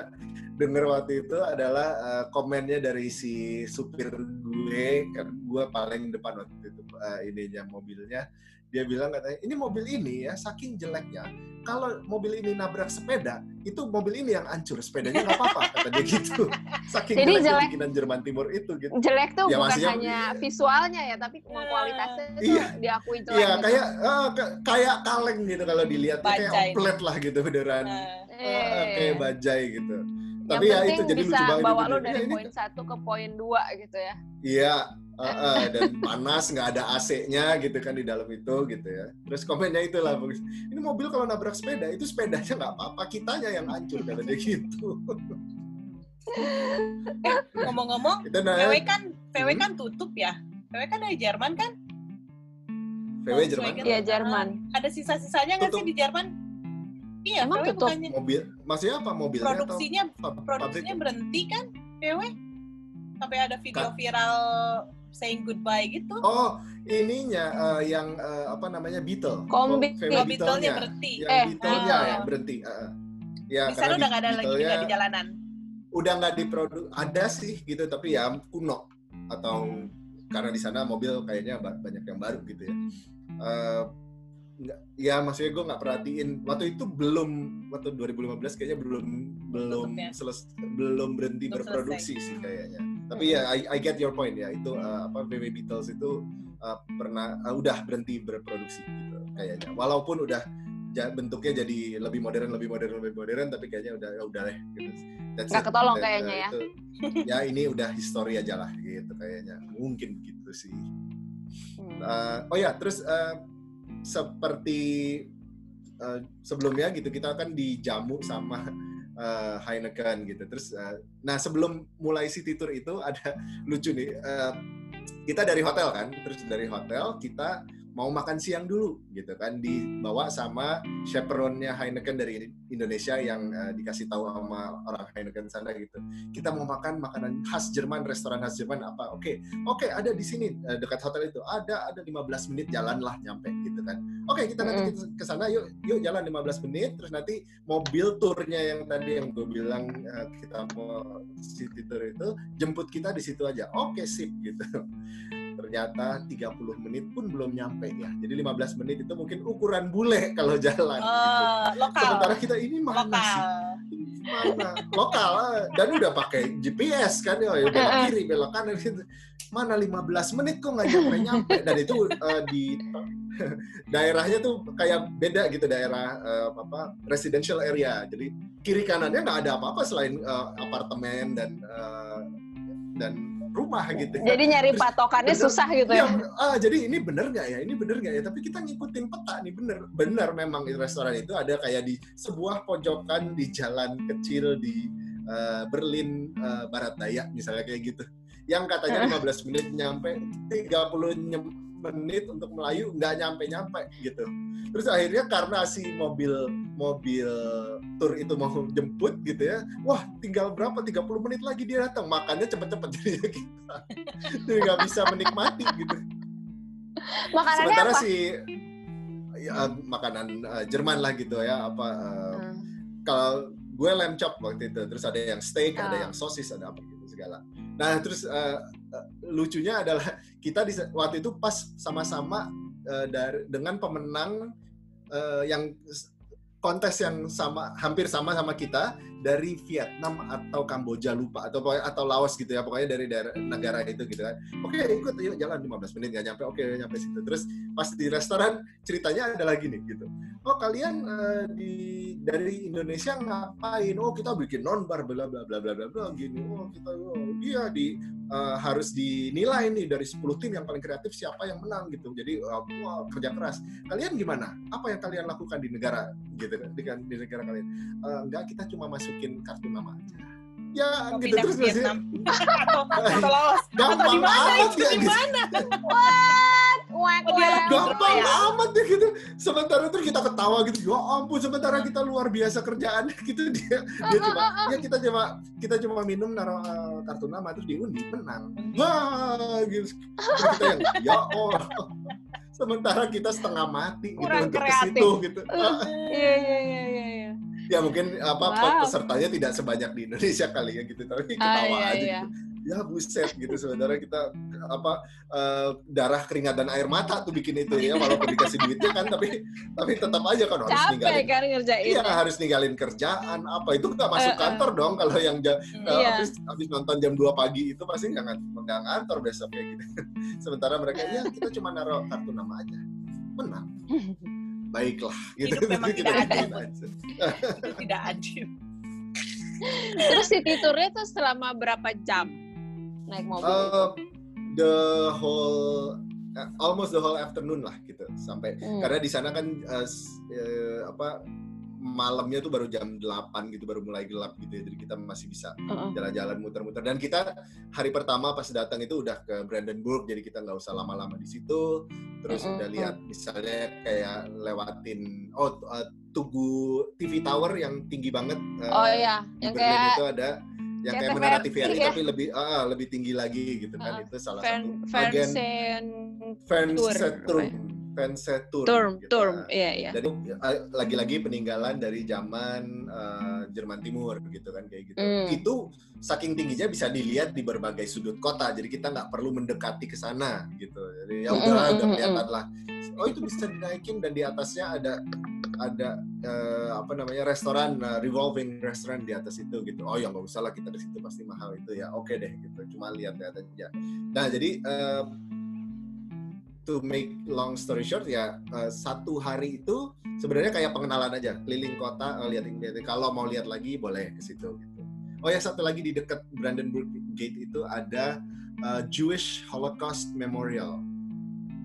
denger waktu itu adalah uh, komennya dari si supir gue, kan gue paling depan waktu itu uh, ininya mobilnya. Dia bilang katanya ini mobil ini ya saking jeleknya kalau mobil ini nabrak sepeda itu mobil ini yang hancur sepedanya nggak apa-apa kata dia gitu. Saking Jadi jeleknya jelek. bikinan Jerman Timur itu gitu. Jelek tuh Ya, bukan maksudnya- hanya visualnya ya, tapi kualitasnya tuh Iya. diakui jelek. Iya gitu. kayak eh, ke- kayak kaleng gitu kalau dilihat kayak oplet lah gitu beneran. Eh, Eh. kayak bajai gitu. Yang Tapi ya itu jadi bisa lucu banget bawa lo dari ini- poin satu ke poin dua gitu ya. Iya, eh, eh, dan panas nggak ada AC-nya gitu kan di dalam itu gitu ya. Terus komennya itulah, bagus. ini mobil kalau nabrak sepeda itu sepedanya nggak apa-apa, kitanya yang hancur kata dia gitu. ngomong-ngomong, Itu nah, VW kan VW Hmm. kan tutup ya. VW kan dari Jerman kan? VW Jerman. Iya, Jerman. Ah, Ada sisa-sisanya nggak sih di Jerman? Iya, Emang VW tutup? bukannya Mobil, maksudnya apa mobilnya produksinya atau produksinya pabrik? berhenti kan VW? Sampai ada video Ka- viral saying goodbye gitu. Oh, ininya eh, yang eh, apa namanya Beetle. Kombi. VW Oh, Beetle-nya. Berhenti. Yang Eh, Beetle-nya ah. yang berhenti. eh. Ya, Di sana karena udah nggak ada lagi juga di jalanan. udah nggak diproduk ada sih gitu tapi ya kuno atau karena di sana mobil kayaknya ba- banyak yang baru gitu ya Eh, nggak ya maksudnya gue nggak perhatiin waktu itu belum waktu 2015 kayaknya belum belum ya? seles, belum berhenti Belum berproduksi sih kayaknya tapi ya I, I get your point ya itu eh, apa VW Beatles itu eh, pernah eh, udah berhenti berproduksi gitu kayaknya walaupun udah ja- bentuknya jadi lebih modern lebih modern lebih modern tapi kayaknya udah ya udah deh gitu. That's Nggak it. ketolong kayaknya ya. itu- ya ini udah histori aja lah gitu kayaknya mungkin gitu sih Hmm. Eh, oh ya terus eh, seperti eh, sebelumnya gitu kita kan dijamu sama eh, Heineken gitu. Terus eh, nah sebelum mulai city tour itu ada lucu nih eh, kita dari hotel kan. Terus dari hotel kita mau makan siang dulu gitu kan dibawa sama chaperonnya Heineken dari Indonesia yang uh, dikasih tahu sama orang Heineken sana gitu. Kita mau makan makanan khas Jerman restoran khas Jerman apa? Oke okay. oke okay, ada di sini uh, dekat hotel itu. Ada ada 15 menit jalan lah nyampe gitu kan. Oke okay, kita nanti ke sana yuk yuk jalan 15 menit terus nanti mobil turnya yang tadi yang gue bilang uh, kita mau city tour itu jemput kita di situ aja. Oke okay, sip gitu ternyata 30 menit pun belum nyampe ya. Jadi 15 menit itu mungkin ukuran bule kalau jalan. Uh, gitu. lokal. Sementara kita ini mana lokal. sih? Mana? Lokal ah. dan udah pakai GPS kan ya, belok kiri, belok kanan gitu. Mana 15 menit kok nggak nyampe nyampe dan itu uh, di daerahnya tuh kayak beda gitu daerah uh, apa residential area. Jadi kiri kanannya nggak ada apa-apa selain uh, apartemen dan uh, dan rumah gitu. Ya. Jadi nyari patokannya bener, susah gitu ya. ya. Ah, jadi ini bener nggak ya? Ini bener nggak ya? Tapi kita ngikutin peta nih bener. Bener memang di restoran itu ada kayak di sebuah pojokan di jalan kecil di uh, Berlin uh, Barat Daya misalnya kayak gitu. Yang katanya 15 menit nyampe 30 menit untuk Melayu nggak nyampe-nyampe gitu. Terus akhirnya karena si mobil mobil tur itu mau jemput gitu ya, wah tinggal berapa 30 menit lagi dia datang, makannya cepet-cepet jadi kita. Jadi nggak bisa menikmati gitu. Makanannya Sementara apa? si ya, makanan uh, Jerman lah gitu ya apa uh, hmm. kalau gue lamb chop waktu itu terus ada yang steak, ada ah. yang sosis, ada apa gitu segala. Nah terus uh, lucunya adalah kita di waktu itu pas sama-sama uh, dari dengan pemenang uh, yang kontes yang sama hampir sama sama kita dari Vietnam atau Kamboja lupa. Atau atau Laos gitu ya pokoknya dari daerah negara itu gitu kan. Oke ikut yuk jalan 15 menit nggak nyampe. Oke nyampe situ. Terus pas di restoran ceritanya ada lagi nih gitu oh kalian uh, di dari Indonesia ngapain? Oh kita bikin non bar bla bla bla bla bla bla gini. Oh kita oh, dia di uh, harus dinilai nih dari 10 tim yang paling kreatif siapa yang menang gitu. Jadi uh, wah kerja keras. Kalian gimana? Apa yang kalian lakukan di negara gitu di, di negara kalian? Uh, enggak kita cuma masuk masukin kartu nama aja. Ya oh, gitu terus Vietnam. atau, atau Laos atau di mana? itu ya, di gitu. mana Wah, gampang ya. amat ya gitu. Sementara itu kita ketawa gitu, ya ampun sementara kita luar biasa kerjaan gitu dia dia cuma ya kita cuma kita cuma minum naruh uh, kartu nama terus diundi menang. Wah gitu. kita yang ya Allah. Sementara kita setengah mati gitu Kurang untuk kreatif. ke situ gitu. Iya iya iya iya ya mungkin apa wow. pesertanya tidak sebanyak di Indonesia kali ya gitu tapi ketawa ah, iya, aja iya. gitu ya buset gitu sebenarnya kita apa uh, darah keringat dan air mata tuh bikin itu ya walaupun dikasih duitnya kan tapi tapi tetap aja kan harus Capek ninggalin kan ngerjain iya ya. harus ninggalin kerjaan apa itu nggak masuk uh, kantor dong kalau yang uh, iya. habis habis nonton jam 2 pagi itu pasti nggak nggak ngantor besok kayak gitu sementara mereka ya kita cuma naruh kartu nama aja menang baiklah gitu. Hidup memang tidak adil. tidak adil. Terus city tournya tuh selama berapa jam naik mobil? Uh, the whole uh, almost the whole afternoon lah gitu sampai hmm. karena di sana kan uh, uh, apa malamnya tuh baru jam 8 gitu baru mulai gelap gitu ya jadi kita masih bisa jalan-jalan uh-uh. muter-muter dan kita hari pertama pas datang itu udah ke Brandenburg jadi kita nggak usah lama-lama di situ terus uh-uh. udah lihat misalnya kayak lewatin oh uh, Tugu TV Tower yang tinggi banget uh, oh iya yang kayak itu ada yang kayak, kayak menara TVRI ya? tapi lebih uh, lebih tinggi lagi gitu kan uh, itu salah fan, satu bagian Fernsehturm Pensetur. Turm, gitu. Turm, iya iya. Jadi eh, lagi-lagi peninggalan dari zaman uh, Jerman Timur gitu kan kayak gitu. Mm. Itu saking tingginya bisa dilihat di berbagai sudut kota. Jadi kita nggak perlu mendekati ke sana gitu. Jadi ya udah mm, udah kelihatan lah. Oh itu bisa dinaikin dan di atasnya ada ada uh, apa namanya restoran uh, revolving restoran di atas itu gitu. Oh ya nggak usah lah kita di situ pasti mahal itu ya. Oke deh gitu. Cuma lihat-lihat aja. Nah jadi uh, to make long story short ya uh, satu hari itu sebenarnya kayak pengenalan aja keliling kota lihat ini kalau mau lihat lagi boleh ke situ gitu. Oh ya satu lagi di dekat Brandenburg Gate itu ada uh, Jewish Holocaust Memorial.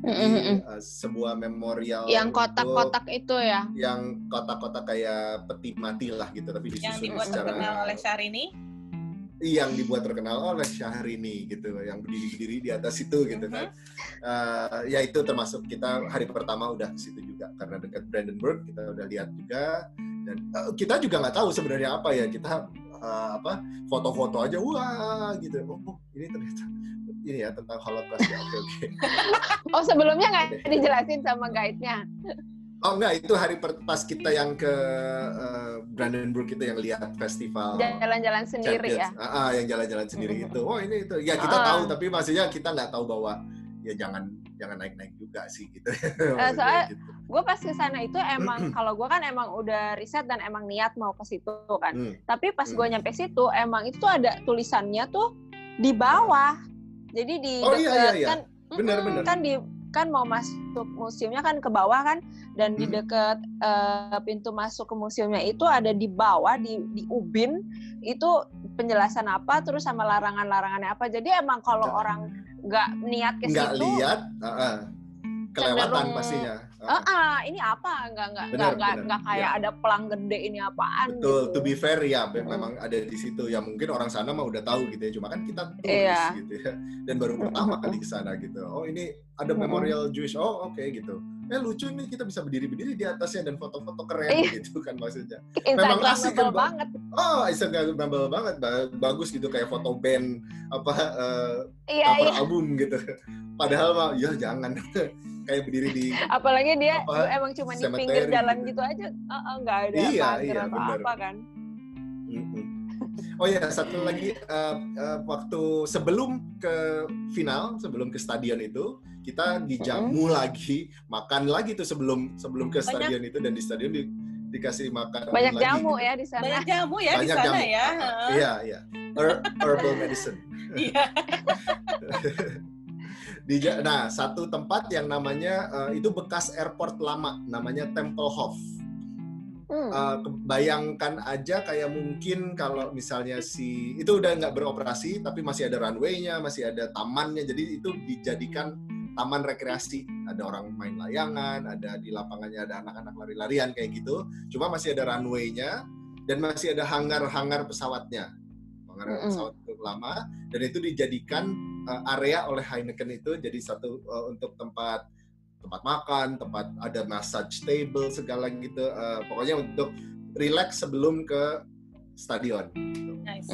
Jadi, uh, sebuah memorial yang kotak-kotak itu ya? yang kotak-kotak kayak peti mati lah gitu tapi disusun yang dibuat secara oleh Syahrini? Yang dibuat terkenal oleh Syahrini gitu, yang berdiri-berdiri di atas itu gitu kan. Uh, ya itu termasuk kita hari pertama udah ke situ juga karena dekat Brandenburg kita udah lihat juga. Dan uh, kita juga nggak tahu sebenarnya apa ya kita uh, apa foto-foto aja wah gitu. Oh, oh ini ternyata ini ya tentang Holocaust ya. Oke oke. Oh sebelumnya nggak dijelasin sama guide-nya? Oh enggak, itu hari per, pas kita yang ke uh, Brandenburg itu yang lihat festival. Jalan-jalan sendiri Champions. ya? Ah, ah, yang jalan-jalan sendiri itu. Oh ini itu. Ya kita Ah. tahu, tapi maksudnya kita nggak tahu bahwa ya jangan jangan naik-naik juga sih gitu. Eh, Maksudnya soalnya- gitu. Gue pas ke sana itu emang kalau gue kan emang udah riset dan emang niat mau ke situ kan. Hmm. Tapi pas gue Hmm. nyampe situ emang itu ada tulisannya tuh di bawah. Jadi di Oh, iya, iya, iya. kan Benar, mm-mm, benar. kan di kan mau masuk museumnya kan ke bawah kan dan di Hmm. deket eh, pintu masuk ke museumnya itu ada di bawah di di ubin itu penjelasan apa terus sama larangan-larangannya apa. Jadi emang kalau Nggak. orang nggak niat ke nggak situ lihat, ah, ah. Kelewatan cenderung- pastinya. Ah, ah, ini apa? Enggak enggak Benar, enggak benar. enggak kayak Iya. ada pelang gede ini apaan Betul, gitu. to be fair ya Mm-mm. memang ada di situ. Ya mungkin orang sana mah udah tahu gitu ya. Cuma kan kita turis Iya. gitu ya. Dan baru pertama kali ke sana gitu. Oh ini ada memorial Jewish. Oh oke gitu. Eh lucu nih kita bisa berdiri-berdiri di atasnya dan foto-foto keren Iya. gitu kan maksudnya. Memang asik kan, Bang? banget. Oh Instagramable banget. Ba- Bagus gitu kayak foto band apa eh, Iya, cover iya. album gitu. Padahal mah ya jangan kayak berdiri di Apalagi dia Apa, emang cuma di pinggir jalan gitu. gitu aja. Heeh, enggak ada Iya, iya, atau benar. apa kan. Oh ya, satu lagi eh, eh, waktu sebelum ke final, sebelum ke stadion itu, kita dijamu lagi, makan lagi tuh sebelum sebelum ke Banyak. stadion itu dan di stadion di- dikasih makan Banyak lagi jamu gitu. ya di sana. Banyak jamu ya di Banyak sana jamu. ya. Ah, Iya, iya. Her- herbal medicine. Iya. Di nah, satu tempat yang namanya eh, itu bekas airport lama, namanya Tempelhof. Hmm. Uh, bayangkan aja kayak mungkin kalau misalnya si itu udah nggak beroperasi tapi masih ada runway-nya, masih ada tamannya, jadi itu dijadikan taman rekreasi. Ada orang main layangan, ada di lapangannya ada anak-anak lari-larian kayak gitu. Cuma masih ada runway-nya dan masih ada hangar-hangar pesawatnya, hangar Mm-mm. pesawat itu lama dan itu dijadikan uh, area oleh Heineken itu jadi satu uh, untuk tempat tempat makan, tempat ada massage table segala gitu. Eh, pokoknya untuk relax sebelum ke stadion. Nice.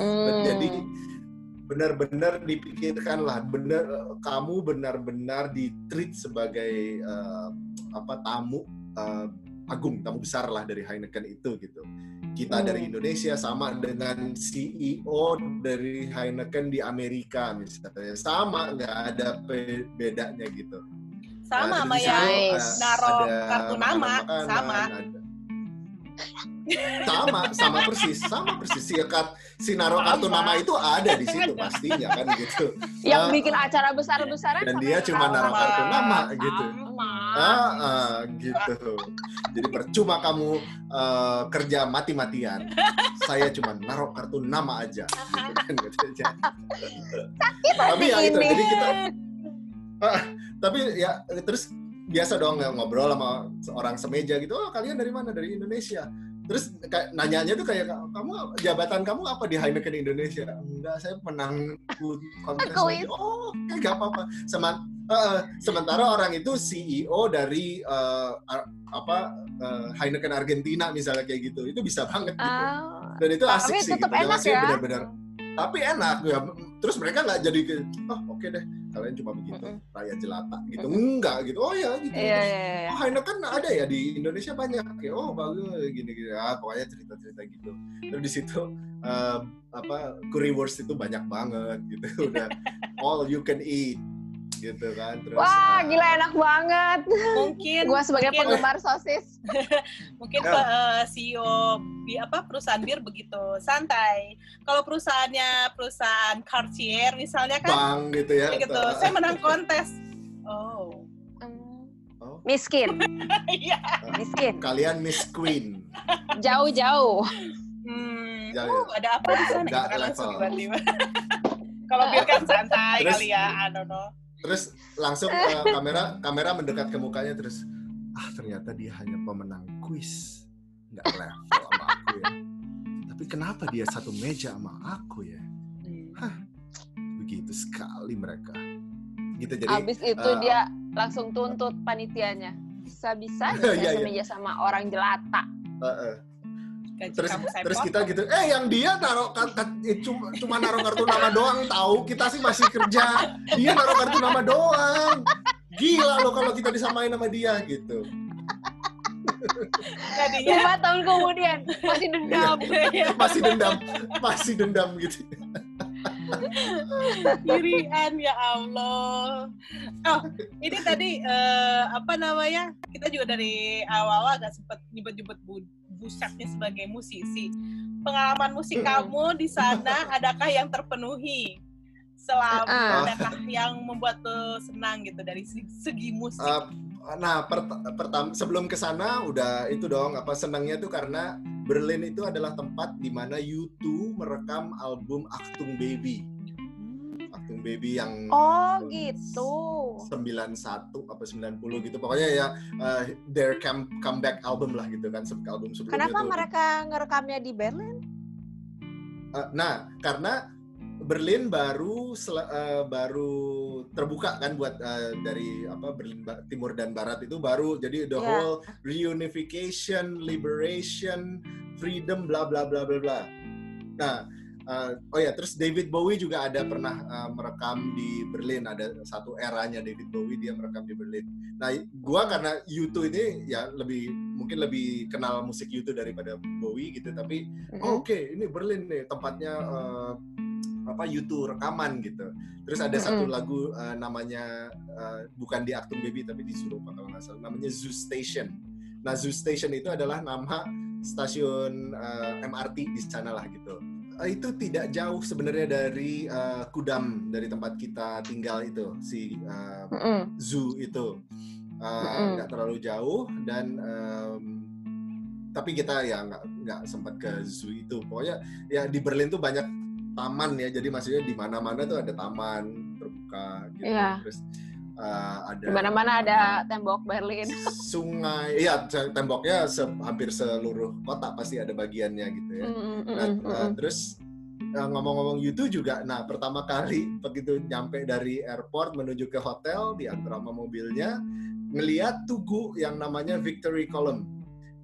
Jadi benar-benar dipikirkan lah, benar kamu benar-benar ditreat sebagai eh, apa tamu eh, agung, tamu besar lah dari Heineken itu gitu. Kita Hmm. dari Indonesia sama dengan CEO dari Heineken di Amerika misalnya, sama nggak ada bedanya gitu. Sama Nah, sama di yang eh, naruh kartu nama, sama. ada- sama sama persis sama persis. Si, kart, si naruh kartu Sama. nama itu ada di situ pastinya kan gitu. Yang Ah, bikin acara besar-besaran dan sama dia cuma naruh kartu nama gitu Sama. ah, ah, gitu. Jadi percuma kamu eh, kerja mati-matian. Saya cuma naruh kartu nama aja gitu kan, gitu aja. tapi ya itu ini. jadi kita Ah, tapi ya terus biasa dong ya, ngobrol sama orang semeja gitu. Oh kalian dari mana? Dari Indonesia terus kayak nanyanya tuh kayak kamu jabatan kamu apa di Heineken Indonesia? Enggak saya menang kontes oh nggak apa-apa. Seman- eh, sementara orang itu CEO dari ar- apa eh, Heineken Argentina misalnya kayak gitu. Itu bisa banget gitu. Ah, dan itu asik tapi sih tetap gitu. Enak ya. benar-benar tapi enak ya terus mereka nggak jadi oh oke deh kalian cuma begitu raya jelata gitu. Enggak gitu. Oh ya gitu. Iya, iya, iya. oh Heineken ada ya di Indonesia banyak ya. Oh bagus gini gini ah pokoknya cerita cerita gitu. Terus di situ eh, apa currywurst itu banyak banget gitu. Udah all you can eat gitu kan terus Wah, eh, gila enak banget. Mungkin Gua sebagai mungkin- penggemar sosis. mungkin Ya. Pak, eh, CEO di apa perusahaan bir begitu santai. Kalau perusahaannya perusahaan Cartier misalnya kan bang gitu ya gitu. atau- Saya menang kontes. Oh. Hmm. Oh. Miskin, Iya. miskin. kalian Miss Queen Jauh-jauh. Hmm. Ya, Oh, ada apa di sana? Level. tiba-tiba. Kalau bir kan santai Terus- kali ya, I don't know. Terus langsung eh, kamera kamera mendekat ke mukanya terus ah ternyata dia hanya pemenang kuis nggak level sama aku ya tapi kenapa dia satu meja sama aku ya gitu sekali mereka gitu jadi Abis itu uh, dia langsung tuntut panitianya. Bisa-bisanya Iya, ya iya. semeja sama orang jelata. uh, uh. Gaji terus kamu saya terus potong. kita gitu eh yang dia ka- eh, cuma cuma naruh kartu nama doang tahu kita sih masih kerja dia naruh kartu nama doang gila loh kalau kita disamain sama dia gitu Jadinya Lima tahun kemudian masih dendam. masih dendam masih dendam gitu Kirian ya Allah. Oh, ini tadi eh, apa namanya? Kita juga dari awal-awal agak sempat nyebut-nyebut bu- busetnya sebagai musisi. Pengalaman musik kamu di sana adakah yang terpenuhi? Selama Ah. adakah yang membuat lo senang gitu dari segi, musik? Uh, nah pertama sebelum ke sana udah itu dong apa senangnya tuh karena Berlin itu adalah tempat di mana U2 merekam album Achtung Baby Baby yang Oh gitu. 91 apa 90 gitu pokoknya ya uh, their come comeback album lah gitu kan album sebelumnya Kenapa tuh. mereka ngerekamnya di Berlin? Uh, nah karena Berlin baru uh, baru terbuka kan buat uh, dari apa Berlin Timur dan Barat itu baru jadi the Ya. whole reunification, liberation, freedom, bla bla bla bla bla. Nah, uh, oh ya terus David Bowie juga ada pernah uh, merekam di Berlin ada satu eranya David Bowie dia merekam di Berlin. Nah, gua karena U2 ini ya lebih mungkin lebih kenal musik U2 daripada Bowie gitu tapi Oh, Oke, ini Berlin nih tempatnya eh, apa YouTube rekaman gitu. Terus ada satu Mm-mm. lagu eh, namanya eh, bukan di Actum Baby tapi di Surupa kalau nggak salah namanya Zoo Station. Nah Zoo Station itu adalah nama stasiun eh, MRT di sana lah gitu. Eh, itu tidak jauh sebenarnya dari eh, Kudam dari tempat kita tinggal itu si eh, Mm-mm. zoo itu Uh, Mm-mm. nggak terlalu jauh dan em, tapi kita ya nggak nggak sempat ke zoo itu pokoknya ya di Berlin tuh banyak taman ya jadi maksudnya di mana-mana tuh ada taman terbuka gitu Iya. terus uh, ada mana-mana ada tembok Berlin. sungai iya te- temboknya se- hampir seluruh kota pasti ada bagiannya gitu ya Mm-mm, Nah, mm-mm, uh, terus uh, ngomong-ngomong YouTube juga, nah pertama kali begitu nyampe dari airport menuju ke hotel di antara sama mobilnya, ngeliat tugu yang namanya Victory Column.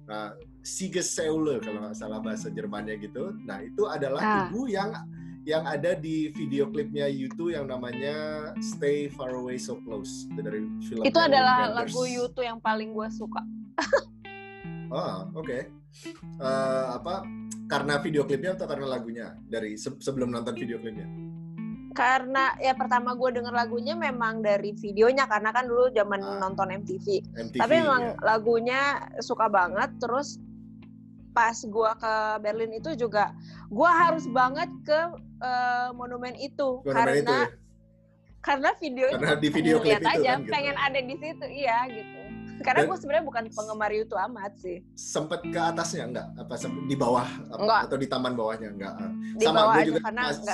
Nah, Siegessäule kalau nggak salah bahasa Jermannya gitu. Nah itu adalah Ah. tugu yang yang ada di video klipnya YouTube yang namanya Stay Far Away So Close dari film Itu adalah Wenders. lagu YouTube yang paling gue suka. Oh, oke. Eh, apa karena video klipnya atau karena lagunya dari se- sebelum nonton video klipnya? Karena ya pertama gue denger lagunya memang dari videonya karena kan dulu zaman Ah. nonton MTV. MTV. Tapi memang ya. lagunya suka banget. Terus pas gue ke Berlin itu juga gue harus banget ke eh, monumen itu Monumen karena itu ya? karena video Karena di video klip lihat itu aja kan gitu. pengen ada di situ iya gitu. Karena gue sebenarnya bukan penggemar YouTube amat sih. Sempet ke atasnya enggak? Apa di bawah apa- Enggak. atau di taman bawahnya enggak? Ah. Di Sama bawah gue juga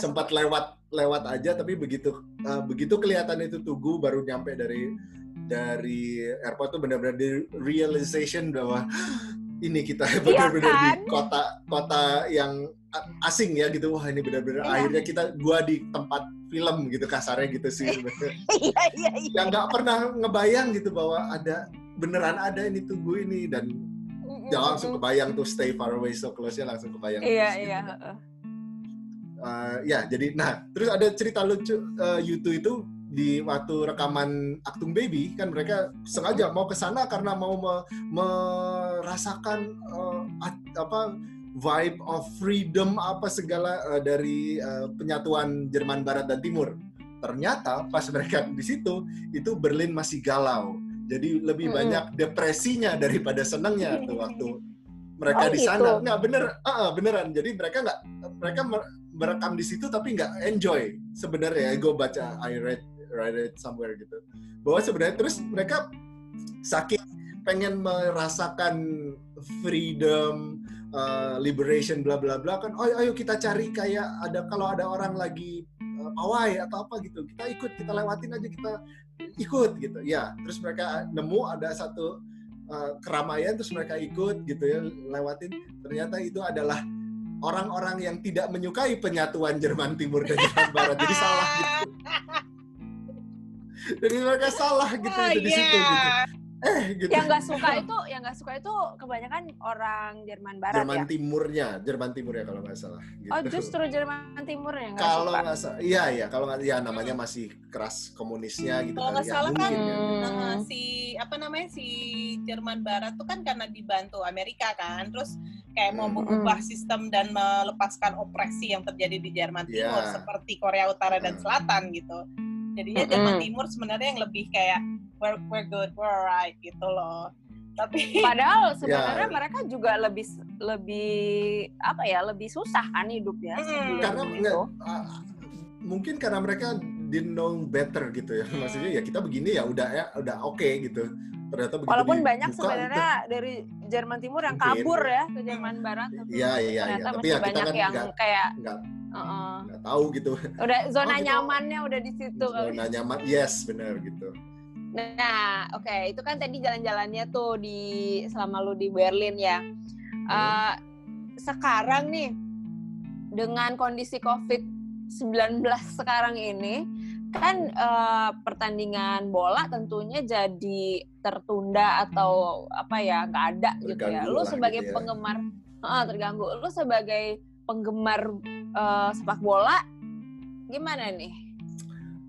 sempat lewat lewat aja tapi begitu eh, begitu kelihatan itu tugu baru nyampe dari dari airport tuh benar-benar di realization bahwa ini kita benar-benar kan? di kota kota yang a- asing ya gitu wah ini benar-benar Iya. akhirnya kita gua di tempat film gitu kasarnya gitu sih iya iya iya. yang nggak pernah ngebayang gitu bahwa ada beneran ada ini tugu ini dan ya langsung kebayang tuh stay far away so close nya langsung kebayang Iya terus iya. gitu. heeh. Eh, ya jadi nah terus ada cerita lucu eh, YouTube itu di waktu rekaman Actung Baby kan mereka sengaja mau ke sana karena mau me- merasakan at- apa vibe of freedom apa segala eh, dari eh, penyatuan Jerman Barat dan Timur. Ternyata pas mereka di situ itu Berlin masih galau. Jadi lebih Mm-mm. banyak depresinya daripada senangnya tuh waktu mereka Oh, di gitu. sana. Nggak bener, ah, beneran. Jadi mereka nggak mereka mer- merekam di situ tapi nggak enjoy sebenarnya. Gue baca I read read it somewhere gitu. Bahwa sebenarnya terus mereka saking pengen merasakan freedom, uh, liberation, bla bla bla kan. Oh ayo kita cari kayak ada kalau ada orang lagi pawai atau apa gitu, kita ikut, kita lewatin aja kita ikut gitu. Ya, terus mereka nemu ada satu uh, keramaian terus mereka ikut gitu ya lewatin. Ternyata itu adalah orang-orang yang tidak menyukai penyatuan Jerman Timur dan Jerman Barat. Jadi salah gitu. Jadi mereka salah gitu Ah, itu di situ iya. gitu. Eh gitu. Yang nggak suka itu, yang nggak suka itu kebanyakan orang Jerman Barat Jerman ya. Timurnya, Jerman Timurnya kalau nggak salah. Gitu. Oh justru Jerman Timur yang nggak kalau suka. nggak salah, iya iya kalau nggak, ya namanya masih keras komunisnya gitu Kalau kali nggak ya, salah kan, ya. Hmm. Nah, si apa namanya si Jerman Barat tuh kan karena dibantu Amerika kan, terus kayak mau Hmm. mengubah sistem dan melepaskan opresi yang terjadi di Jerman. Timur seperti Korea Utara dan Hmm. Selatan gitu. Jadinya. Jerman Timur sebenarnya yang lebih kayak we're, we're good, we're alright gitu loh. Tapi Padahal sebenarnya Ya. mereka juga lebih lebih apa ya lebih susah kan hidupnya Hmm. sebelum karena itu. nggak ah, mungkin karena mereka didn't know better gitu ya maksudnya ya kita begini ya udah ya udah oke gitu ternyata begitu Walaupun banyak dibuka, sebenarnya dari Jerman Timur yang Mungkin. kabur ya ke Jerman Barat. itu- tapi iya iya iya ternyata tapi masih ya kita banyak kan yang nggak kayak nggak uh-uh. nggak tahu gitu udah zona Oh, gitu. nyamannya udah di situ kali. zona nyaman yes benar gitu Nah, oke, itu kan tadi jalan-jalannya tuh di selama lu di Berlin ya. Eh, sekarang nih dengan kondisi COVID-19 sekarang ini kan eh, pertandingan bola tentunya jadi tertunda atau apa ya nggak ada gitu ya. Terganggu Lu sebagai gitu ya. penggemar eh, terganggu. Lu sebagai penggemar eh, sepak bola gimana nih?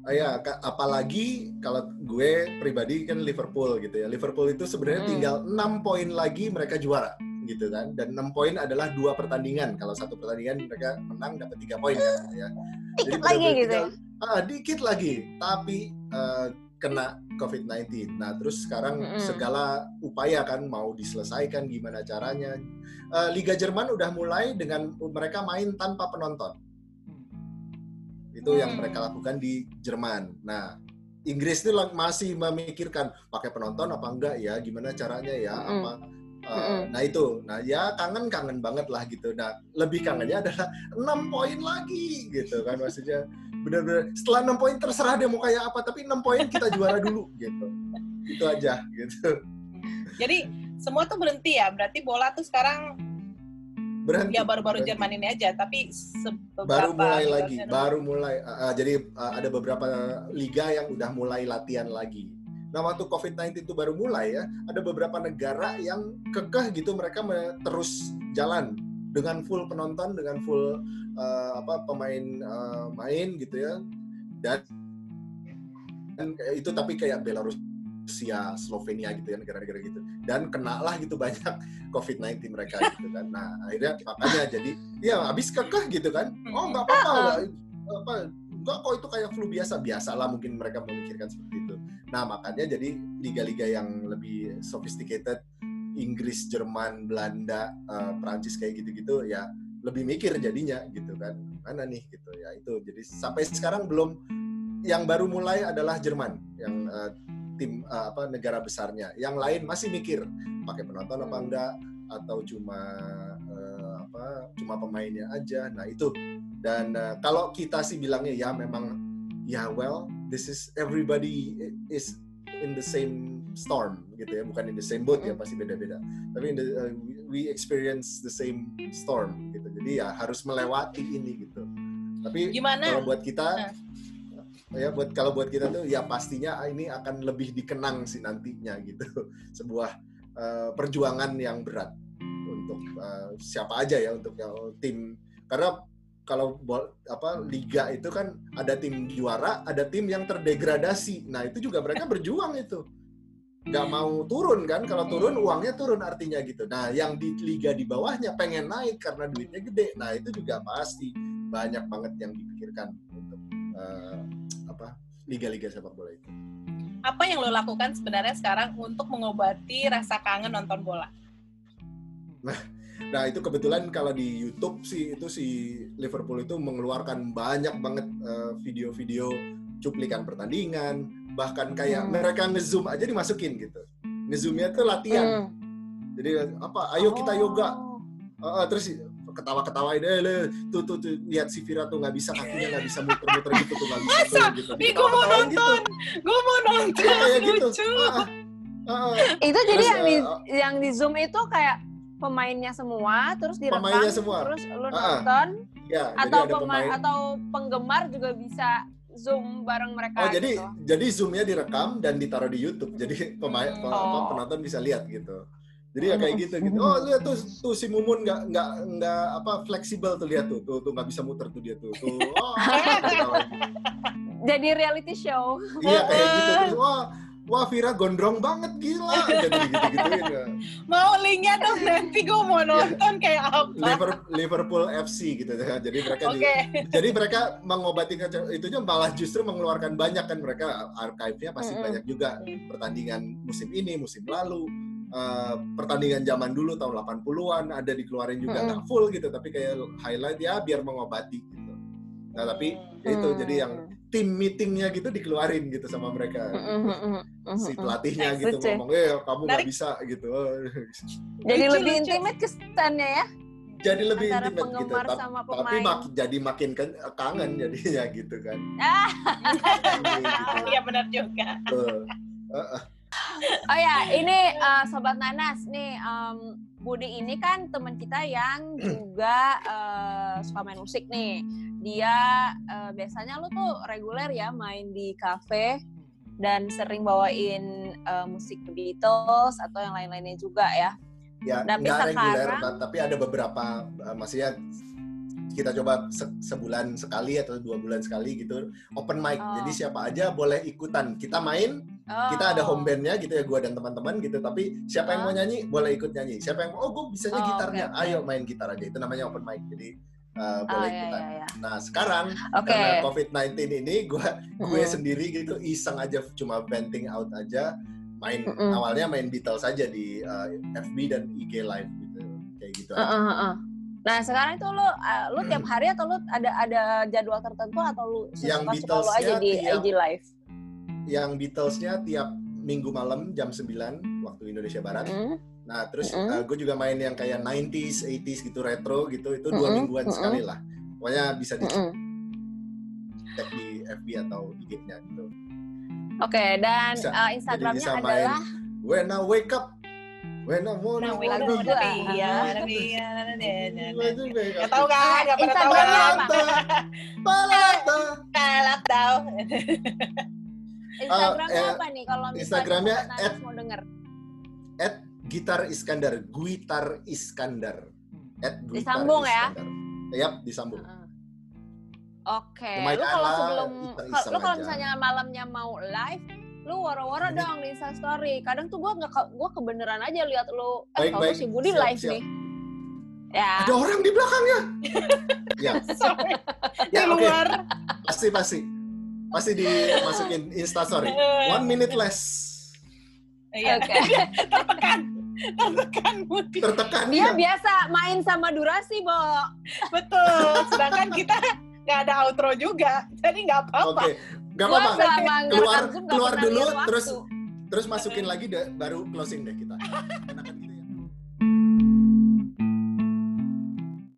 Ah, ya, apalagi kalau gue pribadi kan Liverpool gitu ya. Liverpool itu sebenarnya Hmm. tinggal 6 poin lagi mereka juara gitu kan. Dan 6 poin adalah dua pertandingan. Kalau satu pertandingan mereka menang dapat 3 poin kan, ya. Jadi lagi gitu ya. tinggal- Ah, dikit lagi, tapi eh, kena COVID-19. Nah, terus sekarang Mm-mm. segala upaya kan mau diselesaikan gimana caranya. Eh, Liga Jerman udah mulai dengan mereka main tanpa penonton. Itu yang Hmm. mereka lakukan di Jerman. Nah, Inggris itu masih memikirkan pakai penonton apa enggak ya, gimana caranya ya, Mm-mm. apa Uh, Mm-mm. Nah itu, nah ya kangen-kangen banget lah gitu. Nah lebih kangennya adalah 6 poin lagi gitu kan maksudnya. Bener-bener setelah 6 poin terserah dia mau kayak apa, tapi 6 poin kita juara dulu gitu. Itu aja gitu. jadi semua tuh berhenti ya. Berarti bola tuh sekarang Berhenti. ya baru-baru. Jerman ini aja, tapi baru mulai lagi, baru mulai. uh, uh, jadi uh, ada beberapa liga yang udah mulai latihan lagi. Nah waktu COVID-19 itu baru mulai ya, ada beberapa negara yang kekeh gitu mereka me- terus jalan dengan full penonton, dengan full uh, apa pemain uh, main gitu ya. Dan, dan itu tapi kayak Belarus Rusia, Slovenia gitu ya negara-negara gitu. Dan kena lah gitu banyak COVID-19 mereka gitu kan. Nah, akhirnya makanya jadi ya habis kekeh gitu kan. Oh, nggak apa-apa. Apa enggak kok itu kayak flu biasa biasalah mungkin mereka memikirkan seperti itu. Nah, makanya jadi liga-liga yang lebih sophisticated Inggris, Jerman, Belanda, eh, Prancis kayak gitu-gitu ya lebih mikir jadinya gitu kan. Mana nih gitu ya itu. Jadi sampai sekarang belum yang baru mulai adalah Jerman yang eh, tim eh, apa negara besarnya. Yang lain masih mikir pakai penonton apa enggak atau cuma apa cuma pemainnya aja. Nah, itu. Dan eh, kalau kita sih bilangnya ya memang ya well this is everybody is in the same storm gitu ya, bukan in the same boat ya pasti beda-beda. Tapi in the, uh, we- experience the same storm gitu. Jadi ya harus melewati ini gitu. Tapi Gimana? kalau buat kita ya buat kalau buat kita tuh ya pastinya ini akan lebih dikenang sih nantinya gitu sebuah uh, perjuangan yang berat untuk uh, siapa aja ya untuk yang tim. Karena kalau apa liga itu kan ada tim juara ada tim yang terdegradasi. Nah itu juga mereka berjuang itu. Nggak mau turun kan? Kalau turun uangnya turun artinya gitu. Nah yang di liga di bawahnya pengen naik karena duitnya gede. Nah itu juga pasti banyak banget yang dipikirkan untuk eh, apa liga-liga sepak bola itu. Apa yang lo lakukan sebenarnya sekarang untuk mengobati rasa kangen nonton bola? Nah itu kebetulan kalau di YouTube sih itu si Liverpool itu mengeluarkan banyak banget eh, video-video cuplikan pertandingan, bahkan kayak Hmm. mereka ngezoom aja dimasukin gitu. Ngezoomnya tuh latihan. Hmm. Jadi apa? Ayo kita yoga. Oh. Eh, eh, terus ketawa-ketawain eh le, tuh tuh tuh lihat si Vira tuh nggak bisa kakinya nggak bisa muter-muter gitu tuh nggak bisa tuh, gitu. Ih, gua mau Diketawa-ketawain nonton. Gue mau nonton, Iya, kayak gitu. lucu. Ah, ah, ah. Itu jadi Terus, yang di eh, yang di Zoom itu kayak pemainnya semua terus direkam Pemainnya semua. terus lu Ah, ah. nonton Ya, jadi atau pemain atau penggemar juga bisa zoom bareng mereka Oh jadi gitu. jadi zoomnya direkam dan ditaruh di YouTube. Jadi pemain pe- apa, Oh. penonton bisa lihat gitu. Jadi ya kayak gitu gitu. Oh lihat tuh tuh si Mumun nggak nggak nggak apa fleksibel tuh lihat tuh tuh tuh nggak bisa muter tuh dia tuh tuh. Oh, Jadi reality show. iya kayak gitu. Terus, wah wah Vira gondrong banget gila. Jadi gitu gituin ya. Mau linknya dong nanti gue Iya. mau nonton kayak apa. Liver- Liverpool FC gitu ya. Jadi mereka Oke. juga, jadi mereka mengobati kece- itunya malah justru mengeluarkan banyak kan mereka archive-nya pasti Mm-mm. banyak juga pertandingan musim ini, musim lalu, eh, pertandingan zaman dulu tahun 80-an ada dikeluarin juga nggak full gitu tapi kayak highlight ya biar mengobati gitu. Nah, tapi itu Hmm. jadi yang tim meetingnya gitu dikeluarin gitu sama mereka. Hmm, Si pelatihnya gitu Lucu. ngomong, "Eh, kamu nggak Menarik. bisa" gitu. Jadi Lucu, lebih intimate kesannya ya jadi lebih antara intimate gitu. sama tapi pemain. mak- jadi makin kan- kangen jadinya gitu kan. Ah. Gitu. Iya benar juga. Tuh. Oh ya, ini uh, sobat Nanas nih em, Budi ini kan teman kita yang juga uh, suka main musik nih. Dia uh, biasanya lu tuh reguler ya main di kafe dan sering bawain uh, musik The Beatles atau yang lain-lainnya juga ya. Ya, Tapi reguler, tapi ada beberapa, uh, maksudnya kita coba se- sebulan sekali atau dua bulan sekali gitu open mic. Oh. Jadi siapa aja boleh ikutan. Kita main, Oh. kita ada home bandnya gitu ya, gua dan teman-teman gitu. Tapi siapa yang Oh. mau nyanyi boleh ikut nyanyi. Siapa yang oh gue bisanya Oh, gitarnya, oke. ayo main gitar aja. Itu namanya open mic. Jadi uh, Oh, boleh iya, ikutan. iya, iya. Nah sekarang Oke. karena COVID-19 ini gue gue sendiri gitu iseng aja cuma venting out aja main Mm-mm. awalnya main Beatles aja di uh, FB dan IG live gitu kayak gitu Uh, aja. uh, uh, uh. Nah sekarang itu lu uh, lu tiap hari atau lu ada ada jadwal tertentu atau lu Yang lu aja di tiap- IG live? Yang Beatlesnya tiap minggu malam jam 9 waktu Indonesia Barat. Mm. Nah terus Mm-mm. gue juga main yang kayak 90s, 80s gitu retro gitu itu dua Mm-mm, mingguan mm-mm. sekali lah. Pokoknya bisa dicek Mm-mm. di FB atau IG-nya gitu. Oke, dan Bisa. uh, Instagramnya bisa main adalah When I wake up, when I wanna Nah, wake up. Iya, iya, Gak tahu kan? Gak pernah tahu Instagramnya kan? apa? Palata. Kalap tahu. Instagramnya eh, apa nih kalau misalnya Instagramnya Nanas mau denger? At Gitar Iskandar, Guitar Iskandar. At Guitar Disambung ya? Iskandar. Yap, disambung. Heeh. Oke, Lumayan lu kalau sebelum lu kalau misalnya malamnya mau live, lu waro-waro Ini- dong di Insta story. Kadang tuh gua nggak gua kebeneran aja lihat lu eh Baik, kalau baik. si Budi Siap, live siap. nih. Ya. Ada orang di belakangnya. ya, Sorry. Di ya oke. luar. Pasti pasti. Pasti dimasukin Insta story. One minute less. Iya. Oke. Tertekan. Tertekan Budi. Tertekan Dia ya. biasa main sama durasi, Bo. Betul. Sedangkan kita nggak ada outro juga. Jadi nggak apa-apa. Oke. Gak Gua apa-apa. Keluar- nggak keluar dulu, terus- Terus masukin lagi deh, baru closing deh kita. Enakan.